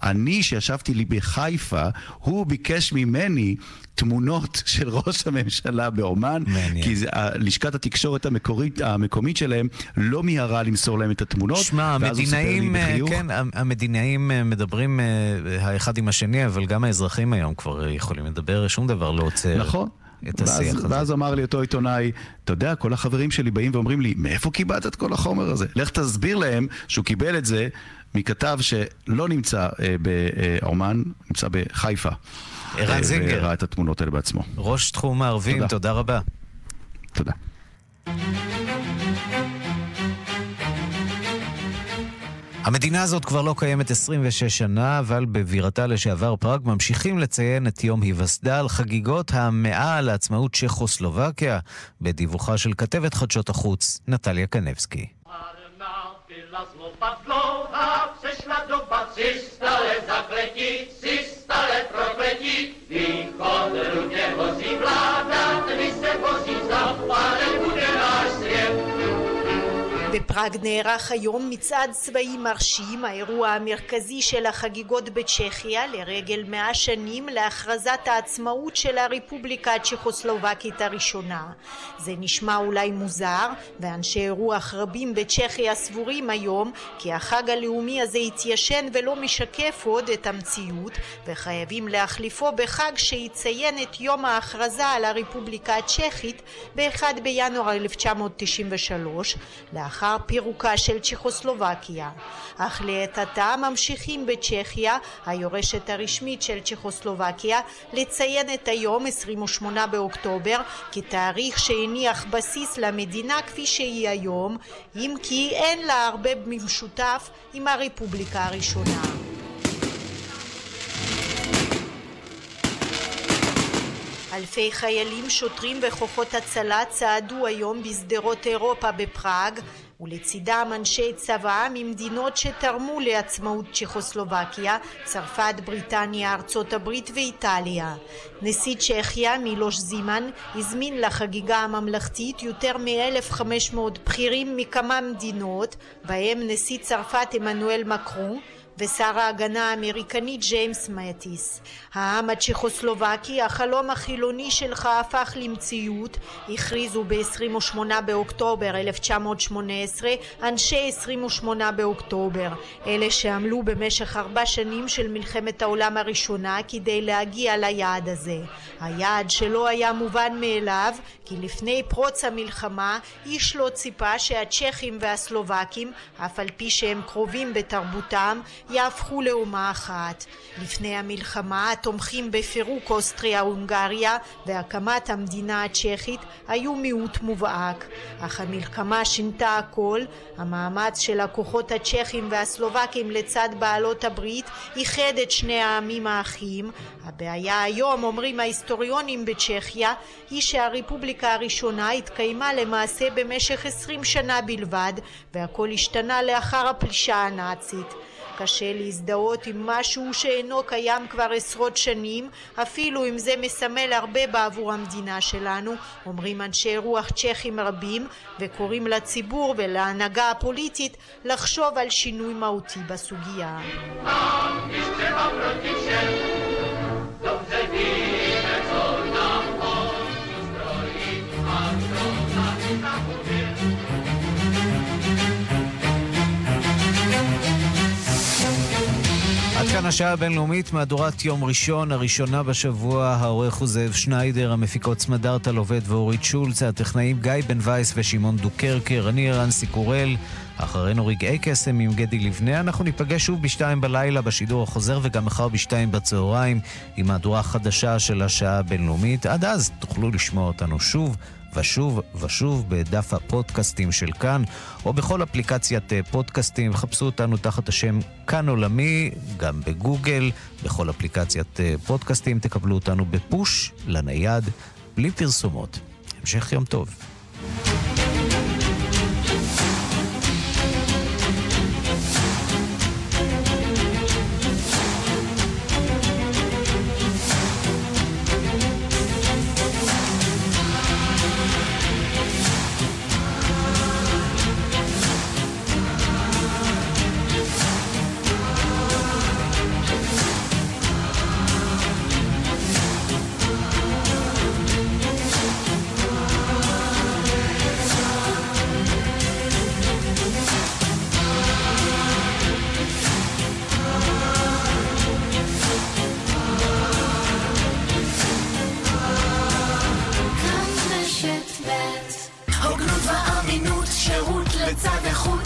אני, שישבתי לי בחיפה, הוא ביקש ממני תמונות של ראש הממשלה באומן, מעניין. כי זה, לשכת התקשורת המקורית, המקומית שלהם לא מיהרה למסור להם את התמונות. שמע, המדינאים, כן, המדינאים אה, מדברים אה, האחד עם השני, אבל גם האזרחים היום כבר יכולים לדבר, שום דבר לא עוצר. נכון. את השיח ואז, הזה. ואז אמר לי אותו עיתונאי, אתה יודע, כל החברים שלי באים ואומרים לי, מאיפה קיבלת את כל החומר הזה? לך תסביר להם שהוא קיבל את זה מכתב שלא נמצא אה, באומן, נמצא בחיפה. ערן אה, זינגר. וראה את התמונות האלה בעצמו. ראש תחום הערבים, תודה, תודה רבה. תודה. המדינה הזאת כבר לא קיימת 26 שנה, אבל בבירתה לשעבר פראג ממשיכים לציין את יום היווסדה חגיגות המאה לעצמאות צ'כוסלובקיה, בדיווחה של כתבת חדשות החוץ, נטליה קנבסקי. si stále zapletí, si stále propletí, východ rudě hoří. בפראג נערך היום מצעד צבאי מרשים, האירוע המרכזי של החגיגות בצ'כיה לרגל מאה שנים להכרזת העצמאות של הרפובליקה הצ'כוסלובקית הראשונה. זה נשמע אולי מוזר, ואנשי רוח רבים בצ'כיה סבורים היום כי החג הלאומי הזה התיישן ולא משקף עוד את המציאות, וחייבים להחליפו בחג שיציין את יום ההכרזה על הרפובליקה הצ'כית ב-1 בינואר 1993, לאחר פירוקה של צ'כוסלובקיה. אך לעת עתה ממשיכים בצ'כיה, היורשת הרשמית של צ'כוסלובקיה, לציין את היום 28 באוקטובר כתאריך שהניח בסיס למדינה כפי שהיא היום, אם כי אין לה הרבה במשותף עם הרפובליקה הראשונה. אלפי חיילים, שוטרים וכוחות הצלה צעדו היום בשדרות אירופה בפראג ולצידם אנשי צבא ממדינות שתרמו לעצמאות צ'כוסלובקיה, צרפת, בריטניה, ארצות הברית ואיטליה. נשיא צ'כיה מילוש זימן הזמין לחגיגה הממלכתית יותר מ-1500 בכירים מכמה מדינות, בהם נשיא צרפת עמנואל מקרון ושר ההגנה האמריקני ג'יימס מטיס. העם הצ'כוסלובקי, החלום החילוני שלך הפך למציאות, הכריזו ב-28 באוקטובר 1918 אנשי 28 באוקטובר, אלה שעמלו במשך ארבע שנים של מלחמת העולם הראשונה כדי להגיע ליעד הזה. היעד שלא היה מובן מאליו, כי לפני פרוץ המלחמה איש לא ציפה שהצ'כים והסלובקים, אף על פי שהם קרובים בתרבותם, יהפכו לאומה אחת. לפני המלחמה התומכים בפירוק אוסטריה-הונגריה והקמת המדינה הצ'כית היו מיעוט מובהק, אך המלחמה שינתה הכל, המאמץ של הכוחות הצ'כים והסלובקים לצד בעלות הברית איחד את שני העמים האחים. הבעיה היום, אומרים ההיסטוריונים בצ'כיה, היא שהרפובליקה הראשונה התקיימה למעשה במשך עשרים שנה בלבד, והכל השתנה לאחר הפלישה הנאצית. קשה להזדהות עם משהו שאינו קיים כבר עשרות שנים, אפילו אם זה מסמל הרבה בעבור המדינה שלנו, אומרים אנשי רוח צ'כים רבים, וקוראים לציבור ולהנהגה הפוליטית לחשוב על שינוי מהותי בסוגיה. כאן השעה הבינלאומית, מהדורת יום ראשון, הראשונה בשבוע, העורך הוא זאב שניידר, המפיקות סמדארטה לובד ואורית שולץ, הטכנאים גיא בן וייס ושמעון דוקרקר, אני רנסי קורל, אחרינו רגעי קסם עם גדי לבנה, אנחנו ניפגש שוב בשתיים בלילה בשידור החוזר וגם מחר בשתיים בצהריים עם מהדורה חדשה של השעה הבינלאומית. עד אז תוכלו לשמוע אותנו שוב. ושוב ושוב בדף הפודקאסטים של כאן, או בכל אפליקציית אה, פודקאסטים. חפשו אותנו תחת השם כאן עולמי, גם בגוגל, בכל אפליקציית אה, פודקאסטים. תקבלו אותנו בפוש, לנייד, בלי פרסומות. המשך יום טוב.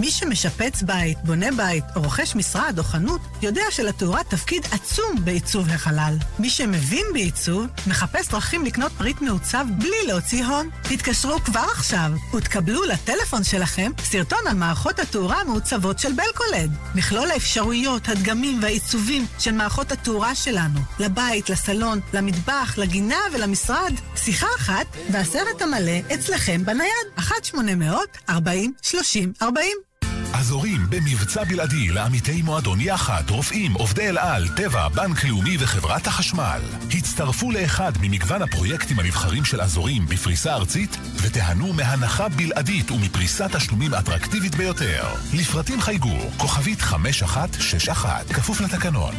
מי שמשפץ בית, בונה בית, או רוכש משרד או חנות, יודע שלתאורה תפקיד עצום בעיצוב החלל. מי שמבין בעיצוב, מחפש דרכים לקנות פריט מעוצב בלי להוציא הון. תתקשרו כבר עכשיו ותקבלו לטלפון שלכם סרטון על מערכות התאורה המעוצבות של בלקולד. מכלול האפשרויות, הדגמים והעיצובים של מערכות התאורה שלנו. לבית, לסלון, למטבח, לגינה ולמשרד. שיחה אחת והסרט המלא אצלכם בנייד. 1-800-40-30-40 אזורים במבצע בלעדי לעמיתי מועדון יחד, רופאים, עובדי אל על, טבע, בנק לאומי וחברת החשמל. הצטרפו לאחד ממגוון הפרויקטים הנבחרים של אזורים בפריסה ארצית ותיהנו מהנחה בלעדית ומפריסת תשלומים אטרקטיבית ביותר. לפרטים חייגו, כוכבית 5161, כפוף לתקנון.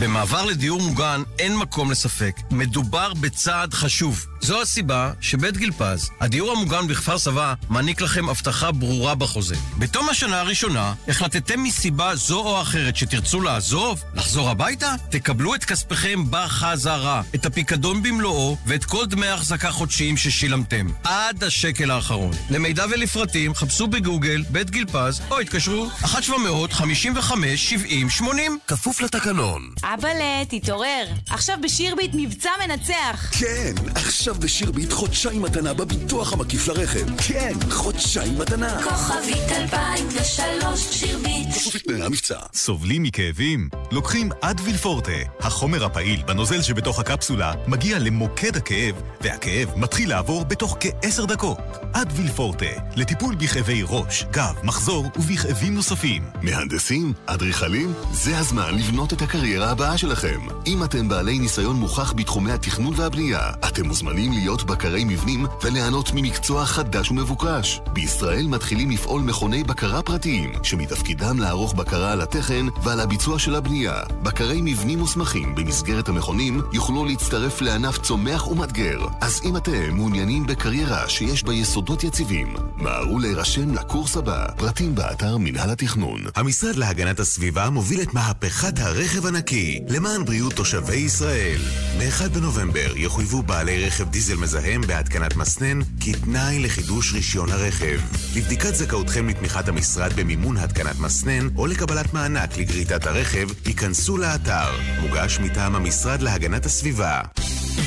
במעבר לדיור מוגן אין מקום לספק. מדובר בצעד חשוב. זו הסיבה שבית גיל פז, הדיור המוגן בכפר סבא, מעניק לכם הבטחה ברורה בחוזה. בתום השנה הראשונה, החלטתם מסיבה זו או אחרת שתרצו לעזוב, לחזור הביתה, תקבלו את כספיכם בחזרה, את הפיקדון במלואו ואת כל דמי ההחזקה חודשיים ששילמתם, עד השקל האחרון. למידע ולפרטים, חפשו בגוגל בית גיל פז, או התקשרו 1-755-70-80, כפוף לתקנון. אבאלה, תתעורר. עכשיו בשירביט מבצע מנצח. כן, עכשיו בשירביט חודשיים מתנה בביטוח המקיף לרכב. כן, חודשיים מתנה. כוכבית 2003 שירביט. כפוף לתנאי המבצע. סובלים מכאבים? לוקחים אדוויל פורטה. החומר הפעיל בנוזל שבתוך הקפסולה מגיע למוקד הכאב, והכאב מתחיל לעבור בתוך כעשר דקות. אדוויל פורטה, לטיפול בכאבי ראש, גב, מחזור ובכאבים נוספים. מהנדסים? אדריכלים? זה הזמן לבנות את הקריירה הבאה שלכם. אם אתם בעלי ניסיון מוכח בתחומי התכנון והבנייה, אתם מוזמנים להיות בקרי מבנים וליהנות ממקצוע חדש ומבוקש. בישראל מתחילים לפעול מכוני בקרה פרטיים, שמתפקידם לערוך בקרה על התכן ועל הביצוע של הבנייה. בקרי מבנים מוסמכים במסגרת המכונים יוכלו להצטרף לענף צומח ומאתגר. אז אם אתם מעוניינים בקריירה שיש בה יסודות יציבים, מהרו להירשם לקורס הבא. פרטים באתר מינהל התכנון. המשרד להגנת הסביבה מוביל את מהפכת הרכב הנקי למען בריאות תושבי ישראל. ב-1 בנובמבר יחויבו בעלי רכב דיזל מזהם בהתקנת מסנן כתנאי לחידוש רישיון הרכב. לבדיקת זכאותכם לתמיכת המשרד במימון התקנת מסנן או לקבלת מענק לגריטת הרכב, ייכנסו לאתר. מוגש מטעם המשרד להגנת הסביבה.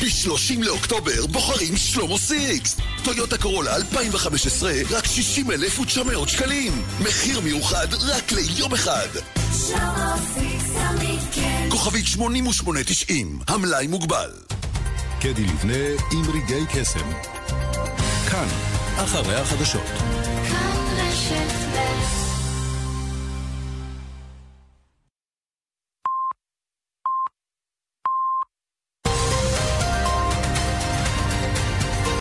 ב-30 לאוקטובר בוחרים שלמה סיקסט. טויוטה קורולה 2015, רק 60,900 שקלים. מחיר מיוחד רק ליום אחד. שלמה סיקסט תמיד כן. כוכבית 8890, המלאי מוגבל. קדי לבנה עם רגעי קסם. כאן, אחרי החדשות. כאן רשת